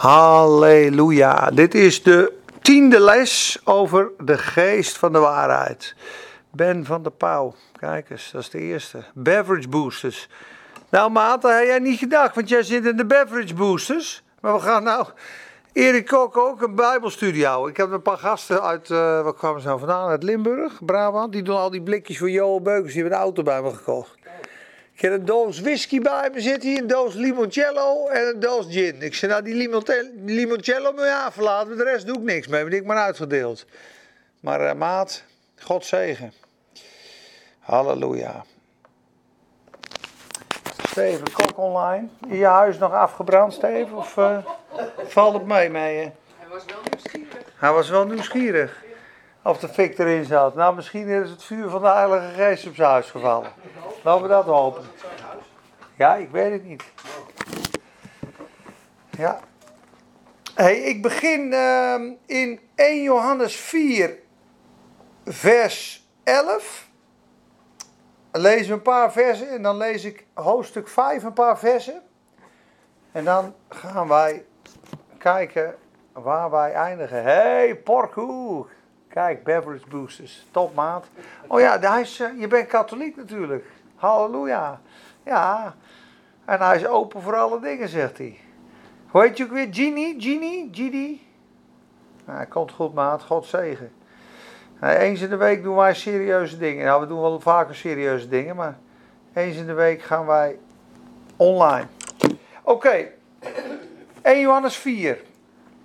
Halleluja. Dit is de tiende les over de geest van de waarheid. Ben van de Pauw. Kijk eens, dat is de eerste. Beverage boosters. Nou maat, had jij niet gedacht, want jij zit in de beverage boosters. Maar we gaan nou... Erik Kok ook een bijbelstudie houden. Ik heb een paar gasten uit, uh, waar kwamen ze nou vandaan? Uit Limburg, Brabant. Die doen al die blikjes voor Joel Beukers. Die hebben een auto bij me gekocht. Ik heb een doos whisky bij me zitten hier, een doos limoncello en een doos gin. Ik zei, nou die limoncello moet je aanverlaten, de rest doe ik niks mee, ben ik maar uitgedeeld. Maar uh, maat, God zegen. Halleluja. Steven, kok online. In je huis nog afgebrand, Steven? Of uh, valt het mee mee? Hij was wel nieuwsgierig. Hij was wel nieuwsgierig. Of de fik erin zat. Nou, misschien is het vuur van de Heilige Geest op zijn huis gevallen. Laten we dat hopen. Ja, ik weet het niet. Ja. Hey, ik begin uh, in 1 Johannes 4, vers 11. Lees een paar versen en dan lees ik hoofdstuk 5 een paar versen. En dan gaan wij kijken waar wij eindigen. Hey, porkoe! Kijk, beverage boosters, top maat. Oh ja, hij is, je bent katholiek natuurlijk. Halleluja. Ja. En hij is open voor alle dingen, zegt hij. Hoe heet je ook weer? Genie? Genie? Genie? Nou, komt goed, maat. God zegen. Nou, eens in de week doen wij serieuze dingen. Nou, we doen wel vaker serieuze dingen, maar eens in de week gaan wij online. Oké. Okay. 1 Johannes 4.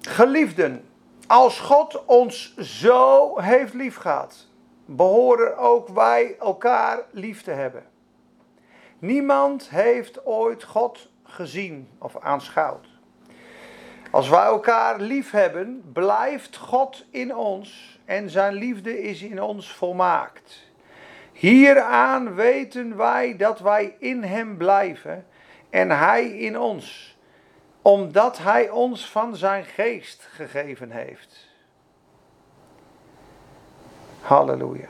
Geliefden, als God ons zo heeft liefgehad, behoren ook wij elkaar lief te hebben. Niemand heeft ooit God gezien of aanschouwd. Als wij elkaar lief hebben, blijft God in ons en zijn liefde is in ons volmaakt. Hieraan weten wij dat wij in Hem blijven en Hij in ons, omdat Hij ons van zijn geest gegeven heeft. Halleluja.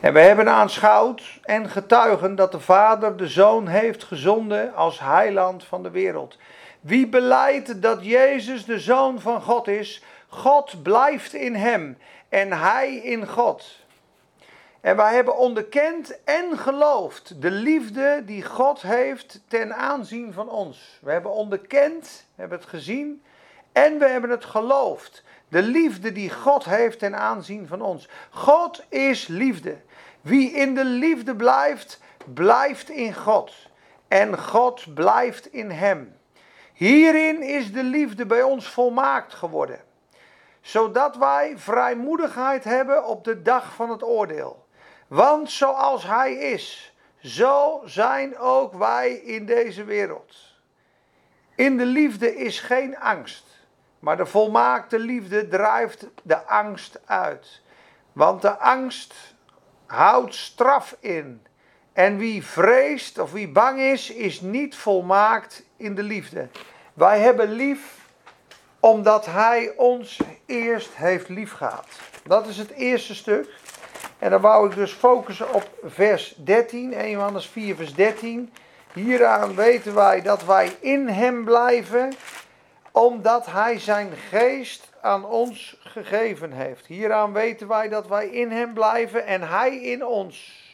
En we hebben aanschouwd en getuigen dat de Vader de Zoon heeft gezonden als heiland van de wereld. Wie beleidt dat Jezus de Zoon van God is, God blijft in hem en hij in God. En wij hebben onderkend en geloofd de liefde die God heeft ten aanzien van ons. We hebben onderkend, hebben het gezien en we hebben het geloofd. De liefde die God heeft ten aanzien van ons. God is liefde. Wie in de liefde blijft, blijft in God. En God blijft in hem. Hierin is de liefde bij ons volmaakt geworden. Zodat wij vrijmoedigheid hebben op de dag van het oordeel. Want zoals Hij is, zo zijn ook wij in deze wereld. In de liefde is geen angst. Maar de volmaakte liefde drijft de angst uit. Want de angst houdt straf in. En wie vreest of wie bang is, is niet volmaakt in de liefde. Wij hebben lief omdat Hij ons eerst heeft liefgehad. Dat is het eerste stuk. En dan wou ik dus focussen op vers 13, 1 Johannes 4, vers 13. Hieraan weten wij dat wij in Hem blijven omdat Hij zijn geest aan ons gegeven heeft. Hieraan weten wij dat wij in Hem blijven en Hij in ons.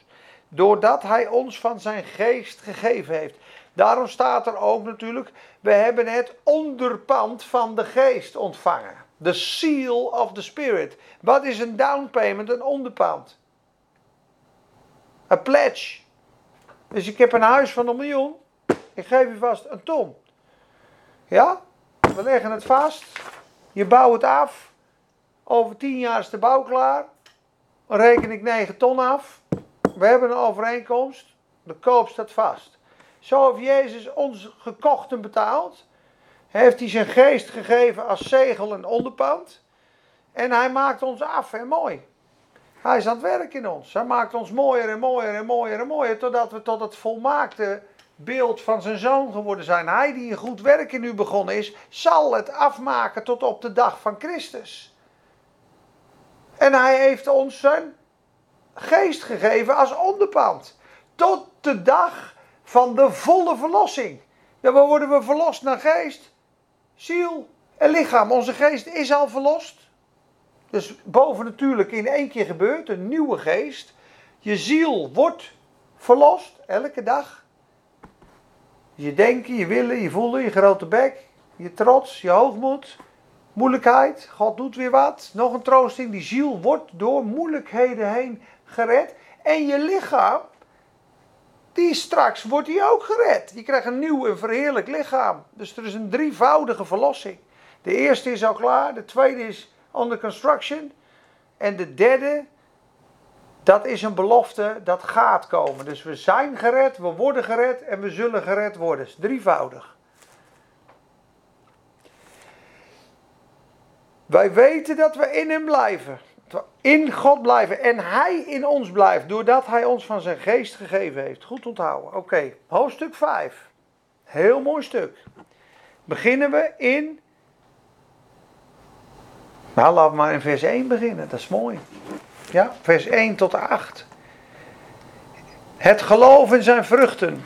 Doordat Hij ons van zijn geest gegeven heeft. Daarom staat er ook natuurlijk, we hebben het onderpand van de geest ontvangen. The seal of the spirit. Wat is een down payment, een onderpand? Een pledge. Dus ik heb een huis van een miljoen. Ik geef u vast een ton. Ja? We leggen het vast. Je bouwt het af. Over tien jaar is de bouw klaar. Dan reken ik 9 ton af. We hebben een overeenkomst. De koop staat vast. Zo heeft Jezus ons gekocht en betaald. Heeft hij zijn geest gegeven als zegel en onderpand. En hij maakt ons af en mooi. Hij is aan het werk in ons. Hij maakt ons mooier en mooier en mooier en mooier. Totdat we tot het volmaakte beeld van zijn zoon geworden zijn. Hij die een goed werk in u begonnen is, zal het afmaken tot op de dag van Christus. En hij heeft ons zijn geest gegeven als onderpand. Tot de dag van de volle verlossing. Dan worden we verlost naar geest. Ziel en lichaam. Onze geest is al verlost. Dus bovennatuurlijk in één keer gebeurt, een nieuwe geest. Je ziel wordt verlost, elke dag. Je denken, je willen, je voelen, je grote bek, je trots, je hoogmoed, moeilijkheid. God doet weer wat. Nog een troosting. Die ziel wordt door moeilijkheden heen gered. En je lichaam, die straks wordt die ook gered. Je krijgt een nieuw en verheerlijk lichaam. Dus er is een drievoudige verlossing. De eerste is al klaar, de tweede is under construction. En de derde, dat is een belofte dat gaat komen. Dus we zijn gered, we worden gered en we zullen gered worden. is drievoudig. Wij weten dat we in Hem blijven. In God blijven en Hij in ons blijft. Doordat Hij ons van zijn geest gegeven heeft. Goed onthouden. Oké, hoofdstuk 5. Heel mooi stuk. Beginnen we in. Nou, laten we maar in vers 1 beginnen. Dat is mooi. Ja, vers 1 tot 8. Het geloof in zijn vruchten.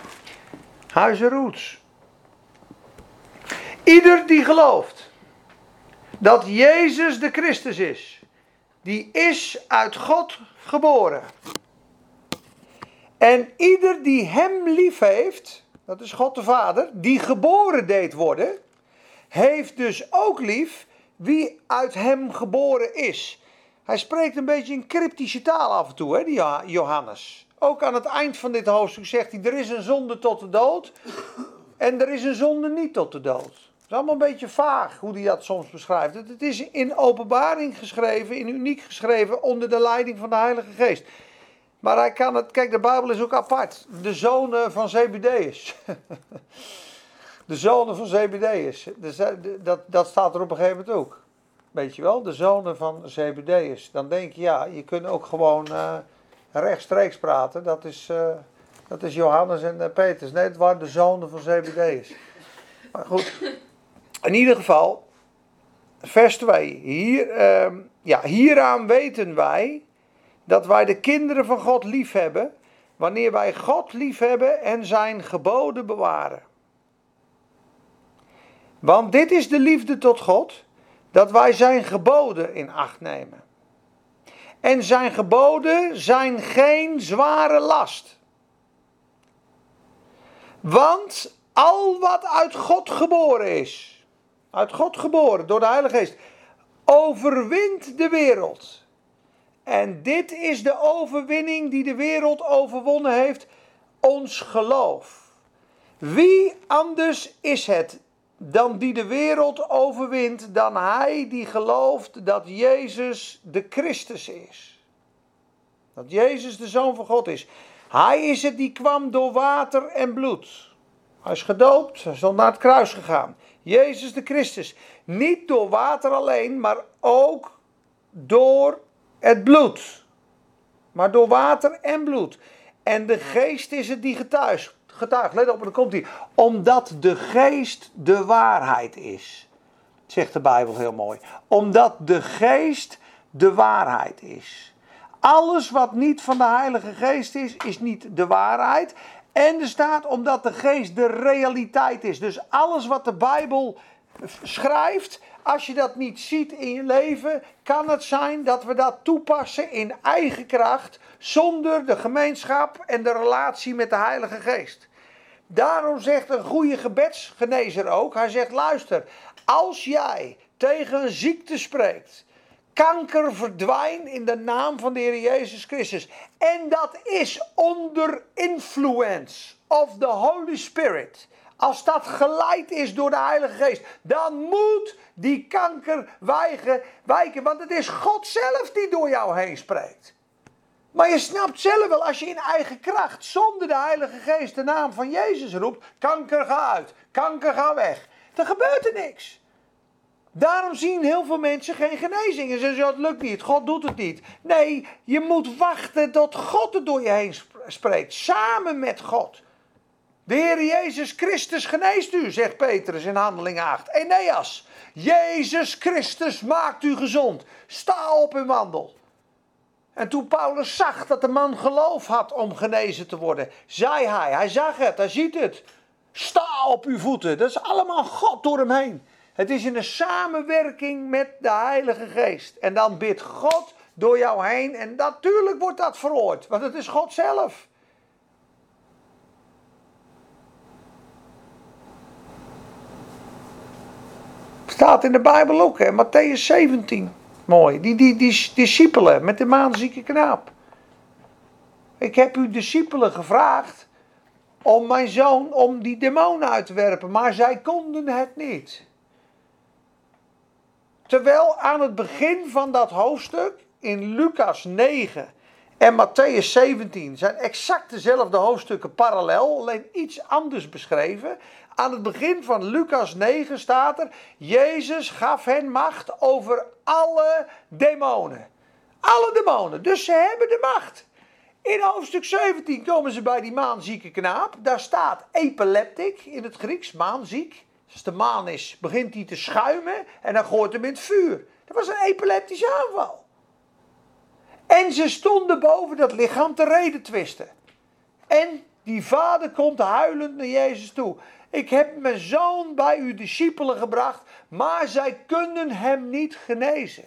Huizen roots. Ieder die gelooft dat Jezus de Christus is, die is uit God geboren. En ieder die hem lief heeft, dat is God de Vader, die geboren deed worden, heeft dus ook lief wie uit hem geboren is. Hij spreekt een beetje in cryptische taal af en toe, hè, die Johannes. Ook aan het eind van dit hoofdstuk zegt hij: er is een zonde tot de dood en er is een zonde niet tot de dood. Is allemaal een beetje vaag hoe hij dat soms beschrijft. Het is in openbaring geschreven, in uniek geschreven, onder de leiding van de Heilige Geest. Maar hij kan het, kijk, de Bijbel is ook apart. De zonen van Zebedeus. De zonen van Zebedeus. Dat, dat staat er op een gegeven moment ook. Weet je wel, de zonen van Zebedeus. Dan denk je, ja, je kunt ook gewoon uh, rechtstreeks praten. Dat is, uh, dat is Johannes en Petrus. Nee, het waren de zonen van Zebedeus. Maar goed, in ieder geval, vers 2. Hier, ehm, ja, hieraan weten wij dat wij de kinderen van God lief hebben. Wanneer wij God lief hebben en zijn geboden bewaren. Want dit is de liefde tot God dat wij zijn geboden in acht nemen. En zijn geboden zijn geen zware last. Want al wat uit God geboren is, uit God geboren door de Heilige Geest, overwint de wereld. En dit is de overwinning die de wereld overwonnen heeft, ons geloof. Wie anders is het dan die de wereld overwint, dan hij die gelooft dat Jezus de Christus is. Dat Jezus de Zoon van God is. Hij is het die kwam door water en bloed. Hij is gedoopt, hij is naar het kruis gegaan. Jezus de Christus. Niet door water alleen, maar ook door het bloed. Maar door water en bloed. En de geest is het die getuigt getuigt. Let op, dan komt hij. Omdat de geest de waarheid is. Zegt de Bijbel heel mooi. Omdat de geest de waarheid is. Alles wat niet van de Heilige Geest is, is niet de waarheid. En er staat omdat de geest de realiteit is. Dus alles wat de Bijbel schrijft, als je dat niet ziet in je leven, kan het zijn dat we dat toepassen in eigen kracht, zonder de gemeenschap en de relatie met de Heilige Geest. Daarom zegt een goede gebedsgenezer ook, hij zegt luister, als jij tegen een ziekte spreekt, kanker verdwijnt in de naam van de Heer Jezus Christus. En dat is onder influence of the Holy Spirit. Als dat geleid is door de Heilige Geest, dan moet die kanker wijken, wijken. Want het is God zelf die door jou heen spreekt. Maar je snapt zelf wel, als je in eigen kracht, zonder de Heilige Geest, de naam van Jezus roept: kanker ga uit, kanker ga weg. Dan gebeurt er niks. Daarom zien heel veel mensen geen genezing. En ze zeggen: het lukt niet, God doet het niet. Nee, je moet wachten tot God het door je heen spreekt, samen met God. De Heer Jezus Christus geneest u, zegt Petrus in Handeling 8. Eneas, Jezus Christus maakt u gezond. Sta op en wandel. En toen Paulus zag dat de man geloof had om genezen te worden, zei hij, hij zag het, hij ziet het. Sta op uw voeten. Dat is allemaal God door hem heen. Het is in een samenwerking met de Heilige Geest. En dan bidt God door jou heen. En natuurlijk wordt dat verhoord, want het is God zelf. Staat in de Bijbel ook, hè? Matthäus 17. Mooi. Die, die, die discipelen met de maanzieke knaap. Ik heb uw discipelen gevraagd om mijn zoon, om die demonen uit te werpen, maar zij konden het niet. Terwijl aan het begin van dat hoofdstuk, in Lucas 9 en Matthäus 17, zijn exact dezelfde hoofdstukken parallel, alleen iets anders beschreven. Aan het begin van Lucas 9 staat er: Jezus gaf hen macht over alle demonen. Alle demonen. Dus ze hebben de macht. In hoofdstuk 17 komen ze bij die maanzieke knaap. Daar staat epileptic in het Grieks, maanziek. Als de maan is, begint hij te schuimen en dan gooit hem in het vuur. Dat was een epileptische aanval. En ze stonden boven dat lichaam te reden twisten. En die vader komt huilend naar Jezus toe. Ik heb mijn zoon bij uw discipelen gebracht, maar zij kunnen hem niet genezen.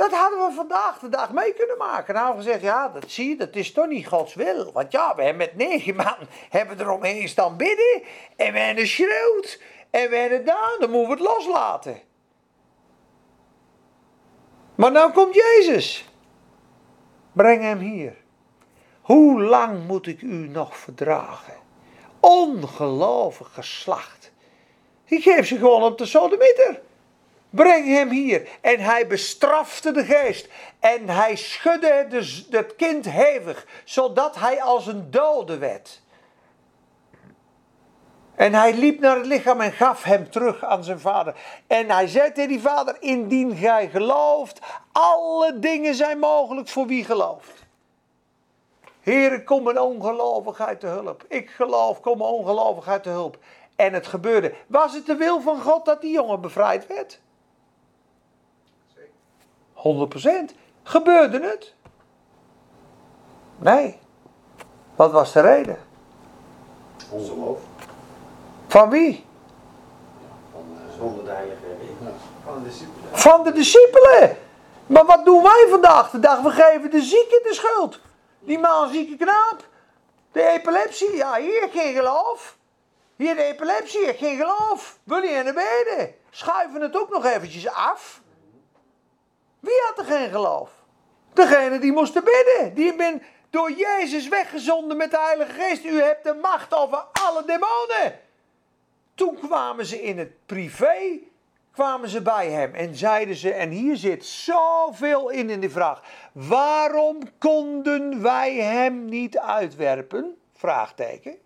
Dat hadden we vandaag de dag mee kunnen maken. Nou gezegd, ja, dat zie je, dat is toch niet Gods wil. Want ja, we hebben met negen man hebben eromheen staan bidden. En we hebben schreeuwd. En we hebben daar, dan moeten we het loslaten. Maar nou komt Jezus. Breng hem hier. Hoe lang moet ik u nog verdragen? Ongelovig geslacht. Ik geef ze gewoon op de sodemieter. Breng hem hier. En hij bestrafte de geest. En hij schudde het kind hevig, zodat hij als een dode werd. En hij liep naar het lichaam en gaf hem terug aan zijn vader. En hij zei tegen die vader: Indien gij gelooft, alle dingen zijn mogelijk voor wie gelooft. Heer, kom mijn ongelovigheid te hulp. Ik geloof, kom mijn ongelovigheid te hulp. En het gebeurde. Was het de wil van God dat die jongen bevrijd werd? 100%. Gebeurde het? Nee. Wat was de reden? Ongeloof. Van wie? Van, uh, zonder de heilige Van de discipelen. Van de discipelen. Maar wat doen wij vandaag de dag? We geven de zieke de schuld. Die zieke knaap. De epilepsie. Ja, hier geen geloof. Hier de epilepsie, geen geloof. Wil je naar beneden? Schuiven het ook nog eventjes af. Wie had er geen geloof? Degene die moesten bidden. Die ben door Jezus weggezonden met de Heilige Geest. U hebt de macht over alle demonen. Toen kwamen ze in het privé, kwamen ze bij hem en zeiden ze, en hier zit zoveel in in die vraag. Waarom konden wij hem niet uitwerpen? Vraagteken.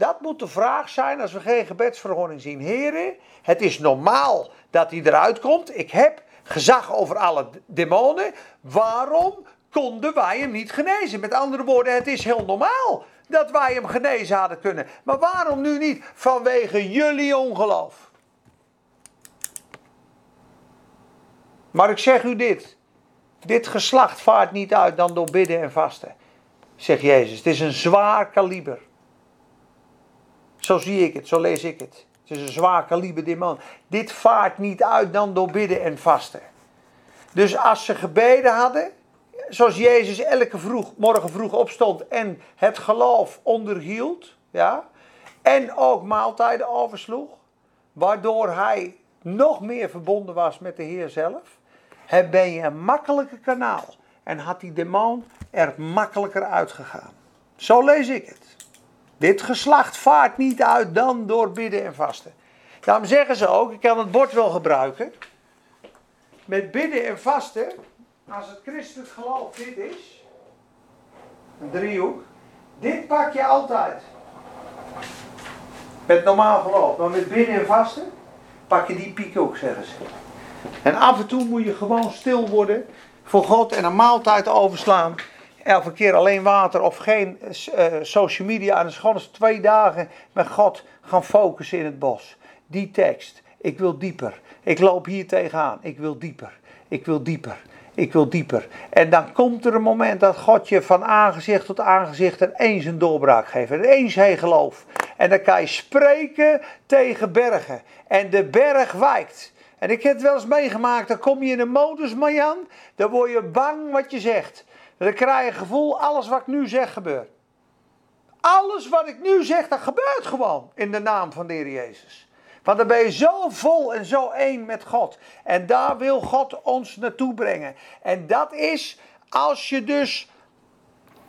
Dat moet de vraag zijn als we geen gebedsverhoring zien. Heren, het is normaal dat hij eruit komt. Ik heb gezag over alle demonen. Waarom konden wij hem niet genezen? Met andere woorden, het is heel normaal dat wij hem genezen hadden kunnen. Maar waarom nu niet? Vanwege jullie ongeloof. Maar ik zeg u dit. Dit geslacht vaart niet uit dan door bidden en vasten. Zegt Jezus. Het is een zwaar kaliber. Zo zie ik het, zo lees ik het. Het is een zwaar kaliber demon. Dit vaart niet uit dan door bidden en vasten. Dus als ze gebeden hadden, zoals Jezus elke vroeg, morgen vroeg opstond en het geloof onderhield, ja, en ook maaltijden oversloeg, waardoor hij nog meer verbonden was met de Heer zelf, ben je een makkelijker kanaal en had die demon er makkelijker uitgegaan. Zo lees ik het. Dit geslacht vaart niet uit dan door bidden en vasten. Daarom zeggen ze ook, ik kan het bord wel gebruiken. Met bidden en vasten, als het christelijk geloof dit is, een driehoek, dit pak je altijd. Met normaal geloof, maar met bidden en vasten pak je die piek ook, zeggen ze. En af en toe moet je gewoon stil worden voor God en een maaltijd overslaan elke keer alleen water of geen uh, social media. En dan gewoon twee dagen met God gaan focussen in het bos. Die tekst. Ik wil dieper. Ik loop hier tegenaan. Ik wil dieper. Ik wil dieper. Ik wil dieper. En dan komt er een moment dat God je van aangezicht tot aangezicht en eens een doorbraak geeft. En eens hij geloof. En dan kan je spreken tegen bergen. En de berg wijkt. En ik heb het wel eens meegemaakt, dan kom je in een modus, Marjan. Dan word je bang wat je zegt. Dan krijg je gevoel, alles wat ik nu zeg gebeurt. Alles wat ik nu zeg, dat gebeurt gewoon in de naam van de Heer Jezus. Want dan ben je zo vol en zo één met God. En daar wil God ons naartoe brengen. En dat is als je dus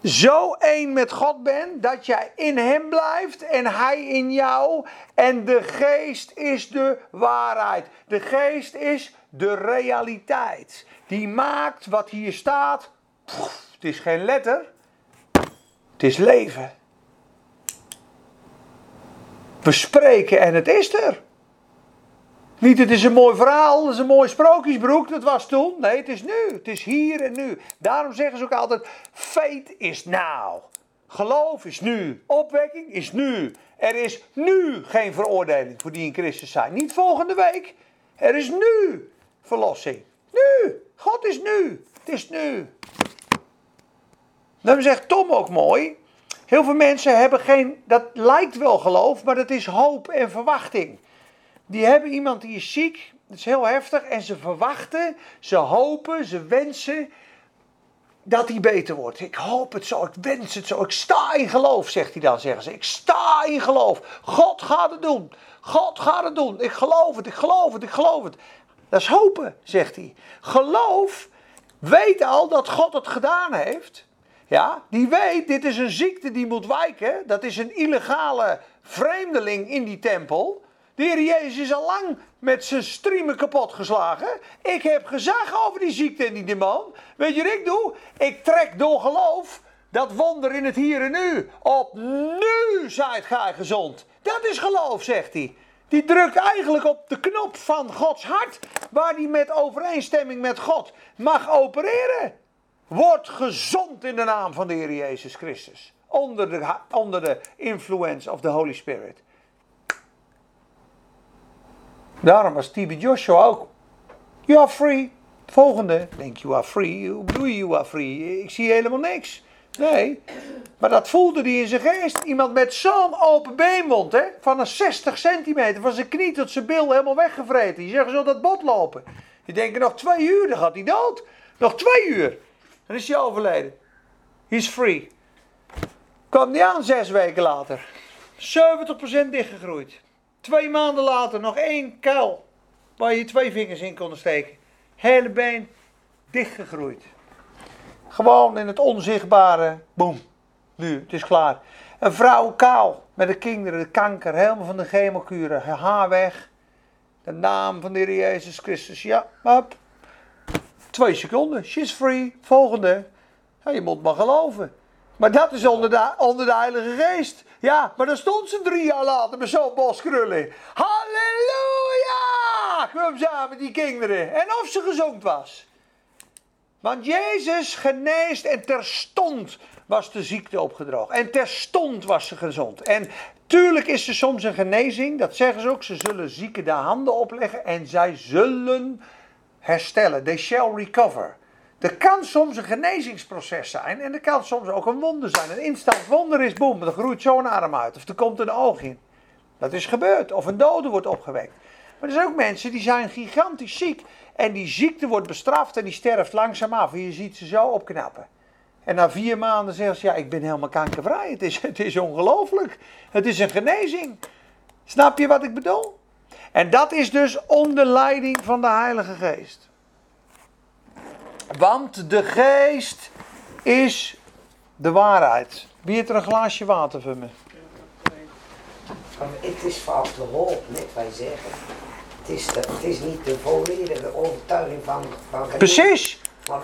zo één met God bent, dat jij in Hem blijft en Hij in jou. En de geest is de waarheid. De geest is de realiteit. Die maakt wat hier staat. Het is geen letter. Het is leven. We spreken en het is er. Niet het is een mooi verhaal, het is een mooi sprookjesbroek, dat was toen. Nee, het is nu. Het is hier en nu. Daarom zeggen ze ook altijd, fate is now. Geloof is nu. Opwekking is nu. Er is nu geen veroordeling voor die in Christus zijn. Niet volgende week. Er is nu verlossing. Nu. God is nu. Het is nu. Dan zegt Tom ook mooi. Heel veel mensen hebben geen, dat lijkt wel geloof, maar dat is hoop en verwachting. Die hebben iemand die is ziek, dat is heel heftig, en ze verwachten, ze hopen, ze wensen dat hij beter wordt. Ik hoop het zo, ik wens het zo, ik sta in geloof, zegt hij dan, zeggen ze. Ik sta in geloof. God gaat het doen. God gaat het doen. Ik geloof het, ik geloof het, ik geloof het. Dat is hopen, zegt hij. Geloof weet al dat God het gedaan heeft. Ja, die weet, dit is een ziekte die moet wijken. Dat is een illegale vreemdeling in die tempel. De Heer Jezus is al lang met zijn striemen kapot geslagen. Ik heb gezag over die ziekte en die demon. Weet je wat ik doe? Ik trek door geloof dat wonder in het hier en nu. Op nu zijt gij gezond. Dat is geloof, zegt hij. Die drukt eigenlijk op de knop van Gods hart, waar hij met overeenstemming met God mag opereren. Word gezond in de naam van de Heer Jezus Christus. Onder de, onder de influence of the Holy Spirit. Daarom was TB Joshua ook. You are free. Volgende. Denk you are free. Hoe bedoel je you are free? Ik zie helemaal niks. Nee. Maar dat voelde hij in zijn geest. Iemand met zo'n open beenmond, hè? Van een 60 centimeter. Van zijn knie tot zijn bil helemaal weggevreten. Die zeggen zo dat bot lopen. Die denken nog twee uur, dan gaat hij dood. Nog twee uur. Dan is hij overleden. He's free. Kwam niet aan zes weken later. 70% dichtgegroeid. Twee maanden later nog één kuil waar je twee vingers in kon steken. Hele been dichtgegroeid. Gewoon in het onzichtbare. Boom. Nu, het is klaar. Een vrouw kaal met de kinderen, de kanker, helemaal van de chemokuren. Haar weg. De naam van de Heer Jezus Christus. Ja, hop. Twee seconden. She's free. Volgende. Ja, je moet maar geloven. Maar dat is onder de, onder de Heilige Geest. Ja, maar dan stond ze drie jaar later met zo'n bos krullen. Halleluja! Kwam samen die kinderen. En of ze gezond was. Want Jezus geneest en terstond was de ziekte opgedroogd. En terstond was ze gezond. En tuurlijk is er soms een genezing, dat zeggen ze ook. Ze zullen zieken de handen opleggen en zij zullen herstellen. They shall recover. Er kan soms een genezingsproces zijn en er kan soms ook een wonder zijn. Een instant wonder is boem, er groeit zo'n arm uit of er komt een oog in. Dat is gebeurd. Of een dode wordt opgewekt. Maar er zijn ook mensen die zijn gigantisch ziek en die ziekte wordt bestraft en die sterft langzaam af. En je ziet ze zo opknappen. En na vier maanden zeggen ze, ja, ik ben helemaal kankervrij. Het is, het is ongelooflijk. Het is een genezing. Snap je wat ik bedoel? En dat is dus onder leiding van de Heilige Geest. Want de geest is de waarheid. Wie er een glaasje water voor me? Het is vast de hoop, net wij zeggen. Het is, de, het is niet de volledige overtuiging van, van Precies.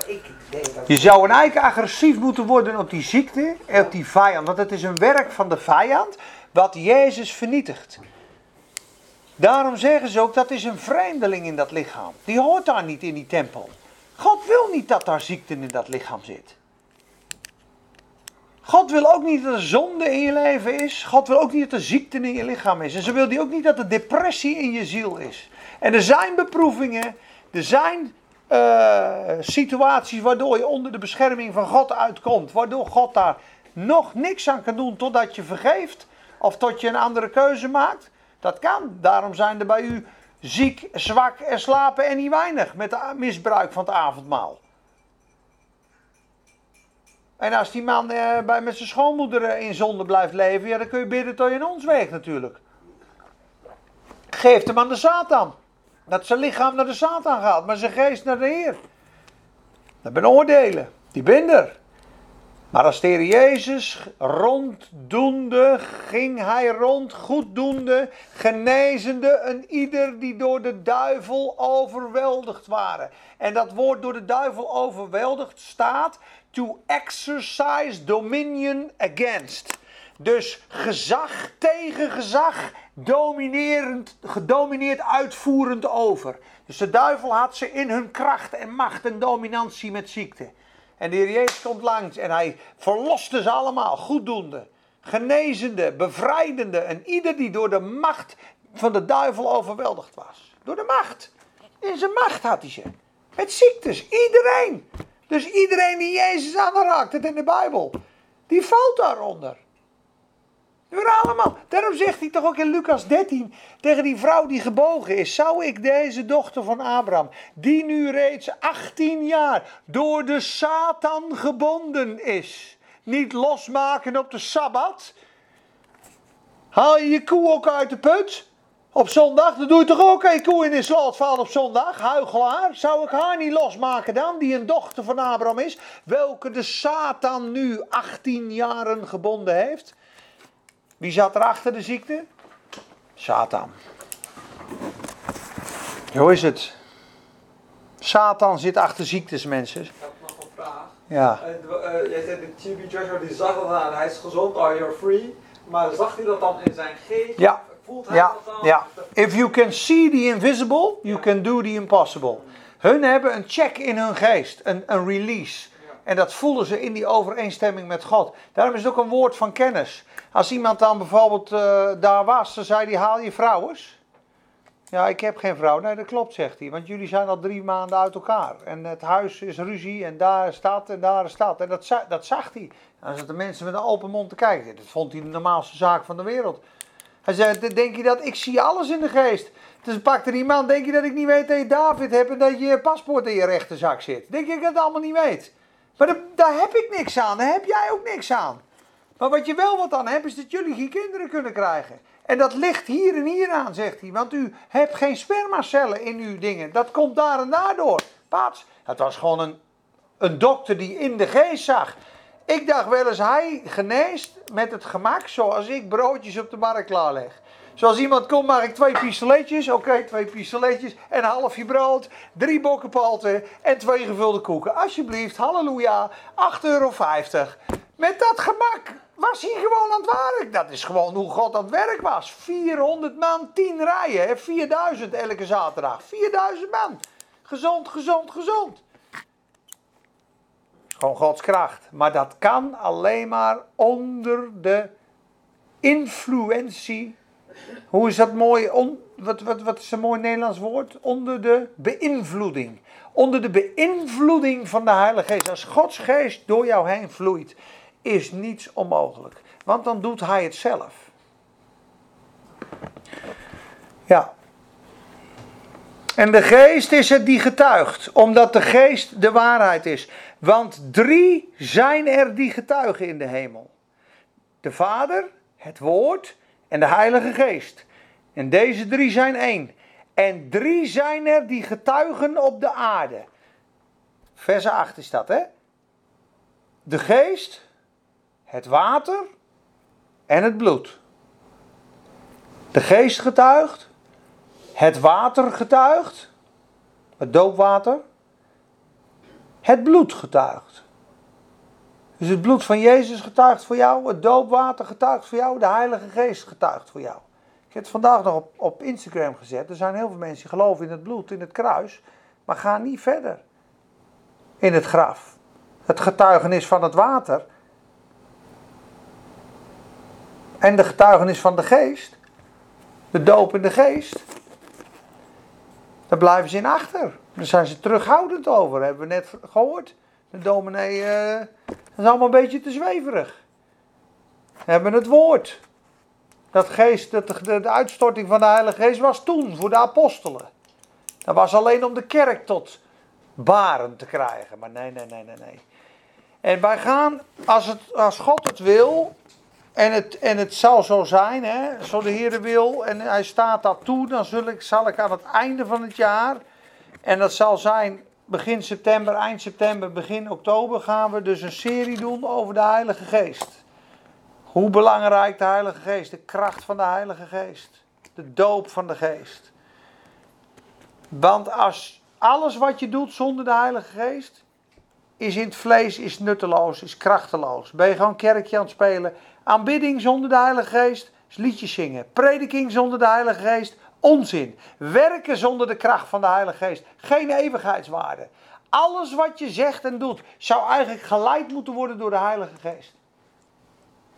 Ik denk dat... Je zou een eigen agressief moeten worden op die ziekte en op die vijand. Want het is een werk van de vijand wat Jezus vernietigt. Daarom zeggen ze ook dat is een vreemdeling in dat lichaam. Die hoort daar niet in die tempel. God wil niet dat daar ziekte in dat lichaam zit. God wil ook niet dat er zonde in je leven is. God wil ook niet dat er ziekte in je lichaam is. En zo wil hij ook niet dat er depressie in je ziel is. En er zijn beproevingen, er zijn uh, situaties waardoor je onder de bescherming van God uitkomt. Waardoor God daar nog niks aan kan doen totdat je vergeeft. of tot je een andere keuze maakt? Dat kan. Daarom zijn er bij u ziek, zwak en slapen en niet weinig met het misbruik van het avondmaal. En als die man eh, bij, met zijn schoonmoeder eh, in zonde blijft leven, ja, dan kun je bidden tot je in ons weegt natuurlijk. Geef hem aan de Satan. Dat zijn lichaam naar de Satan gaat, maar zijn geest naar de Heer. Dat ben oordelen. Die ben er. Maar als de Jezus ronddoende, ging hij rond, goeddoende, genezende een ieder die door de duivel overweldigd waren. En dat woord door de duivel overweldigd staat to exercise dominion against. Dus gezag tegen gezag, dominerend, gedomineerd uitvoerend over. Dus de duivel had ze in hun kracht en macht en dominantie met ziekte. En de Heer Jezus komt langs en hij verloste ze allemaal, goeddoende, genezende, bevrijdende. En ieder die door de macht van de duivel overweldigd was. Door de macht. In zijn macht had hij ze. Met ziektes, iedereen. Dus iedereen die Jezus aanraakt, in de Bijbel, die valt daaronder. Door allemaal. Daarom zegt hij toch ook in Lucas 13 tegen die vrouw die gebogen is: Zou ik deze dochter van Abraham, die nu reeds 18 jaar door de Satan gebonden is, niet losmaken op de sabbat? Haal je je koe ook uit de put? Op zondag, dan doe je toch ook een koe in de sloot vallen op zondag, huigelaar. Zou ik haar niet losmaken dan, die een dochter van Abraham is, welke de Satan nu 18 jaren gebonden heeft? Wie zat er achter de ziekte? Satan. Zo is het. Satan zit achter ziektes, mensen. Ik heb nog een vraag. Ja. Eh, jij zei de TB Joshua die zag dat aan, hij is gezond, oh you're free. Maar zag hij dat dan in zijn geest? Ja. Voelt hij Ja, dat dan? ja. If you can see the invisible, you can do the impossible. Hun hebben een check in hun geest, een, een release. En dat voelen ze in die overeenstemming met God. Daarom is het ook een woord van kennis. Als iemand dan bijvoorbeeld eh, daar was, dan zei hij, haal je vrouw eens. Ja, ik heb geen vrouw. Nee, dat klopt, zegt hij. Want jullie zijn al drie maanden uit elkaar. En het huis is ruzie en daar staat en daar staat. En dat, dat zag hij. Dan zaten mensen met een open mond te kijken. Dat vond hij de normaalste zaak van de wereld. Hij zei, denk je dat, ik zie alles in de geest. Dus pakte die man, denk je dat ik niet weet dat je David hebt en dat je paspoort in je rechterzak zit? Denk je dat ik dat allemaal niet weet? Maar daar, daar heb ik niks aan, daar heb jij ook niks aan. Maar wat je wel wat aan hebt, is dat jullie geen kinderen kunnen krijgen. En dat ligt hier en hier aan, zegt hij. Want u hebt geen spermacellen in uw dingen. Dat komt daar en daardoor. Paats, het was gewoon een, een dokter die in de geest zag. Ik dacht wel eens, hij geneest met het gemak zoals ik broodjes op de markt klaarleg. Zoals iemand komt, mag ik twee pistoletjes. Oké, twee pistoletjes. En een halfje brood. Drie bokkenpalten. En twee gevulde koeken. Alsjeblieft, halleluja. 8,50 euro. Met dat gemak was hij gewoon aan het werk. Dat is gewoon hoe God aan het werk was. 400 man, 10 rijen. Hè? 4000 elke zaterdag. 4000 man. Gezond, gezond, gezond. Gewoon Gods kracht. Maar dat kan alleen maar onder de influentie. Hoe is dat mooi? On, wat, wat, wat is een mooi Nederlands woord? Onder de beïnvloeding. Onder de beïnvloeding van de Heilige Geest. Als Gods Geest door jou heen vloeit, is niets onmogelijk. Want dan doet Hij het zelf. Ja. En de geest is het die getuigt, omdat de geest de waarheid is. Want drie zijn er die getuigen in de hemel: de Vader, het Woord en de Heilige Geest. En deze drie zijn één. En drie zijn er die getuigen op de aarde. Vers 8 is dat, hè? De geest, het water en het bloed. De geest getuigt, het water getuigt, het doopwater, het bloed getuigt. Dus het bloed van Jezus getuigt voor jou, het doopwater getuigt voor jou, de Heilige Geest getuigt voor jou. Ik heb het vandaag nog op, op Instagram gezet. Er zijn heel veel mensen die geloven in het bloed, in het kruis, maar gaan niet verder in het graf. Het getuigenis van het water en de getuigenis van de geest, de doop in de geest, daar blijven ze in achter. Daar zijn ze terughoudend over, hebben we net gehoord. De dominee, dat is allemaal een beetje te zweverig. We hebben het woord. Dat geest, de, de uitstorting van de Heilige Geest was toen, voor de apostelen. Dat was alleen om de kerk tot baren te krijgen. Maar nee, nee, nee, nee, nee. En wij gaan, als, het, als God het wil, en het, en het zal zo zijn, hè, zo de Heer wil, en hij staat dat toe, dan zul ik, zal ik aan het einde van het jaar, en dat zal zijn begin september, eind september, begin oktober, gaan we dus een serie doen over de Heilige Geest. Hoe belangrijk de Heilige Geest, de kracht van de Heilige Geest, de doop van de Geest. Want als alles wat je doet zonder de Heilige Geest, is in het vlees, is nutteloos, is krachteloos. Ben je gewoon kerkje aan het spelen. Aanbidding zonder de Heilige Geest is liedjes zingen. Prediking zonder de Heilige Geest, onzin. Werken zonder de kracht van de Heilige Geest, geen eeuwigheidswaarde. Alles wat je zegt en doet, zou eigenlijk geleid moeten worden door de Heilige Geest.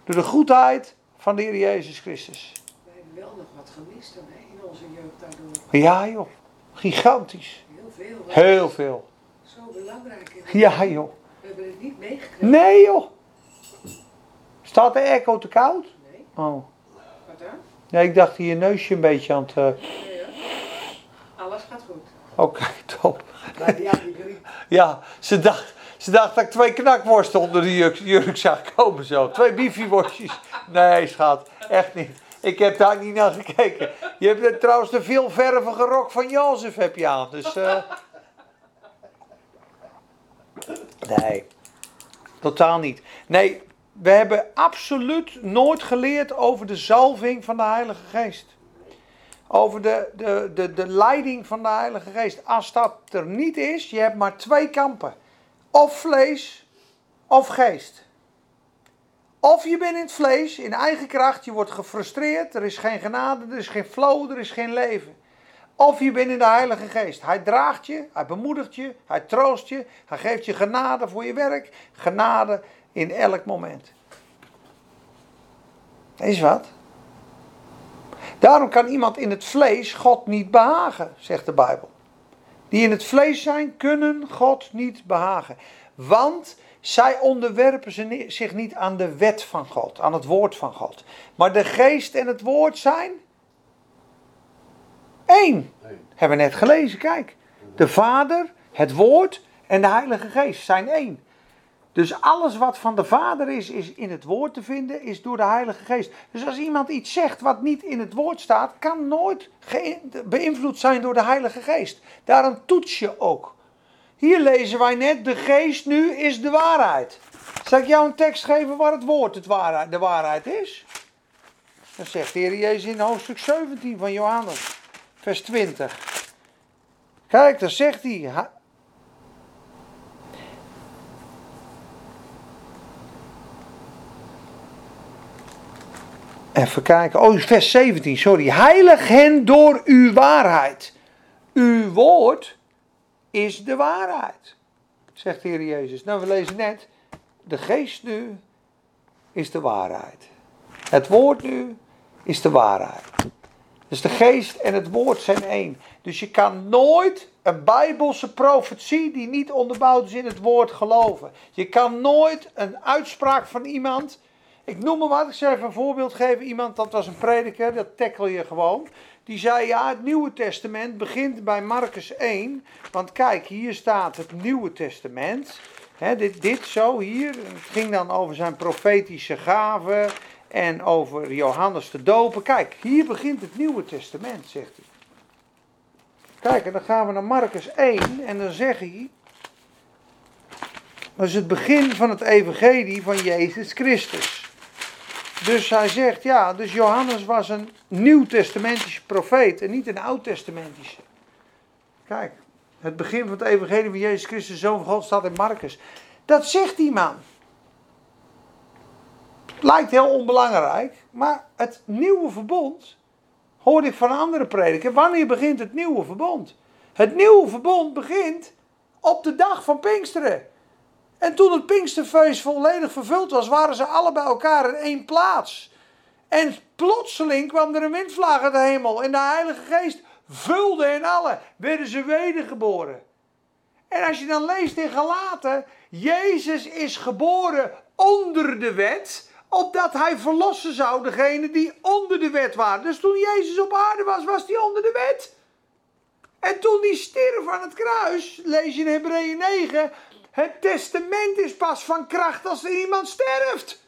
Door de goedheid van de Heer Jezus Christus. We hebben wel nog wat gemist dan, hè, in onze jeugd daardoor. Ja joh, gigantisch. Heel veel. Heel veel. Zo belangrijk. Ja joh. We hebben het niet meegekregen. Nee joh. Staat de airco te koud? Nee. Oh. Wat dan? Nee, ik dacht hier je neusje een beetje aan het... eh, Nee, hoor. Alles gaat goed. Oké, top. Maar die had die griep. Ja, ze dacht, ze dacht dat ik twee knakworsten onder de jurk, jurk zag komen zo. Twee biefieworstjes. Nee, schat, echt niet. Ik heb daar niet naar gekeken. Je hebt trouwens de veelvervige rok van Jozef heb je aan. Dus, eh, Nee, totaal niet. Nee, we hebben absoluut nooit geleerd over de zalving van de Heilige Geest. Over de, de, de, de leiding van de Heilige Geest. Als dat er niet is, je hebt maar twee kampen. Of vlees, of geest. Of je bent in het vlees, in eigen kracht, je wordt gefrustreerd, er is geen genade, er is geen flow, er is geen leven. Of je bent in de Heilige Geest. Hij draagt je, hij bemoedigt je, hij troost je, hij geeft je genade voor je werk, genade in elk moment. Is wat? Daarom kan iemand in het vlees God niet behagen, zegt de Bijbel. Die in het vlees zijn, kunnen God niet behagen. Want zij onderwerpen zich niet aan de wet van God, aan het woord van God. Maar de geest en het woord zijn één. Hebben we net gelezen, kijk. De Vader, het woord en de Heilige Geest zijn één. Dus alles wat van de Vader is, is in het woord te vinden, is door de Heilige Geest. Dus als iemand iets zegt wat niet in het woord staat, kan nooit beïnvloed zijn door de Heilige Geest. Daarom toets je ook. Hier lezen wij net, de geest nu is de waarheid. Zal ik jou een tekst geven waar het woord waarheid, de waarheid is? Dan zegt de Heer Jezus in hoofdstuk 17 van Johannes, vers 20. Kijk, dan zegt hij, Even kijken. Oh, vers 17, sorry. Heilig hen door uw waarheid. Uw woord is de waarheid. Zegt de Heer Jezus. Nou, we lezen net. De geest nu is de waarheid. Het woord nu is de waarheid. Dus de geest en het woord zijn één. Dus je kan nooit een bijbelse profetie die niet onderbouwd is in het woord geloven. Je kan nooit een uitspraak van iemand. Ik noem maar wat, ik zal even een voorbeeld geven. Iemand, dat was een prediker, dat tackle je gewoon. Die zei, ja, het Nieuwe Testament begint bij Marcus 1. Want kijk, hier staat het Nieuwe Testament. Dit, dit zo hier. Het ging dan over zijn profetische gaven en over Johannes de Doper. Kijk, hier begint het Nieuwe Testament, zegt hij. Kijk, en dan gaan we naar Marcus 1 en dan zegt hij. Dat is het begin van het evangelie van Jezus Christus. Dus hij zegt, ja, dus Johannes was een nieuwtestamentische profeet en niet een oud-testamentische. Kijk, het begin van het evangelie van Jezus Christus, Zoon van God, staat in Marcus. Dat zegt die man. Lijkt heel onbelangrijk, maar het nieuwe verbond, hoorde ik van andere prediker, wanneer begint het nieuwe verbond? Het nieuwe verbond begint op de dag van Pinksteren. En toen het Pinksterfeest volledig vervuld was, waren ze alle bij elkaar in één plaats. En plotseling kwam er een windvlaag uit de hemel en de Heilige Geest vulde hen allen. Werden ze wedergeboren. En als je dan leest in Galaten, Jezus is geboren onder de wet, opdat hij verlossen zou degene die onder de wet waren. Dus toen Jezus op aarde was, was hij onder de wet. En toen hij stierf aan het kruis, lees je in Hebreeën 9, het testament is pas van kracht als er iemand sterft.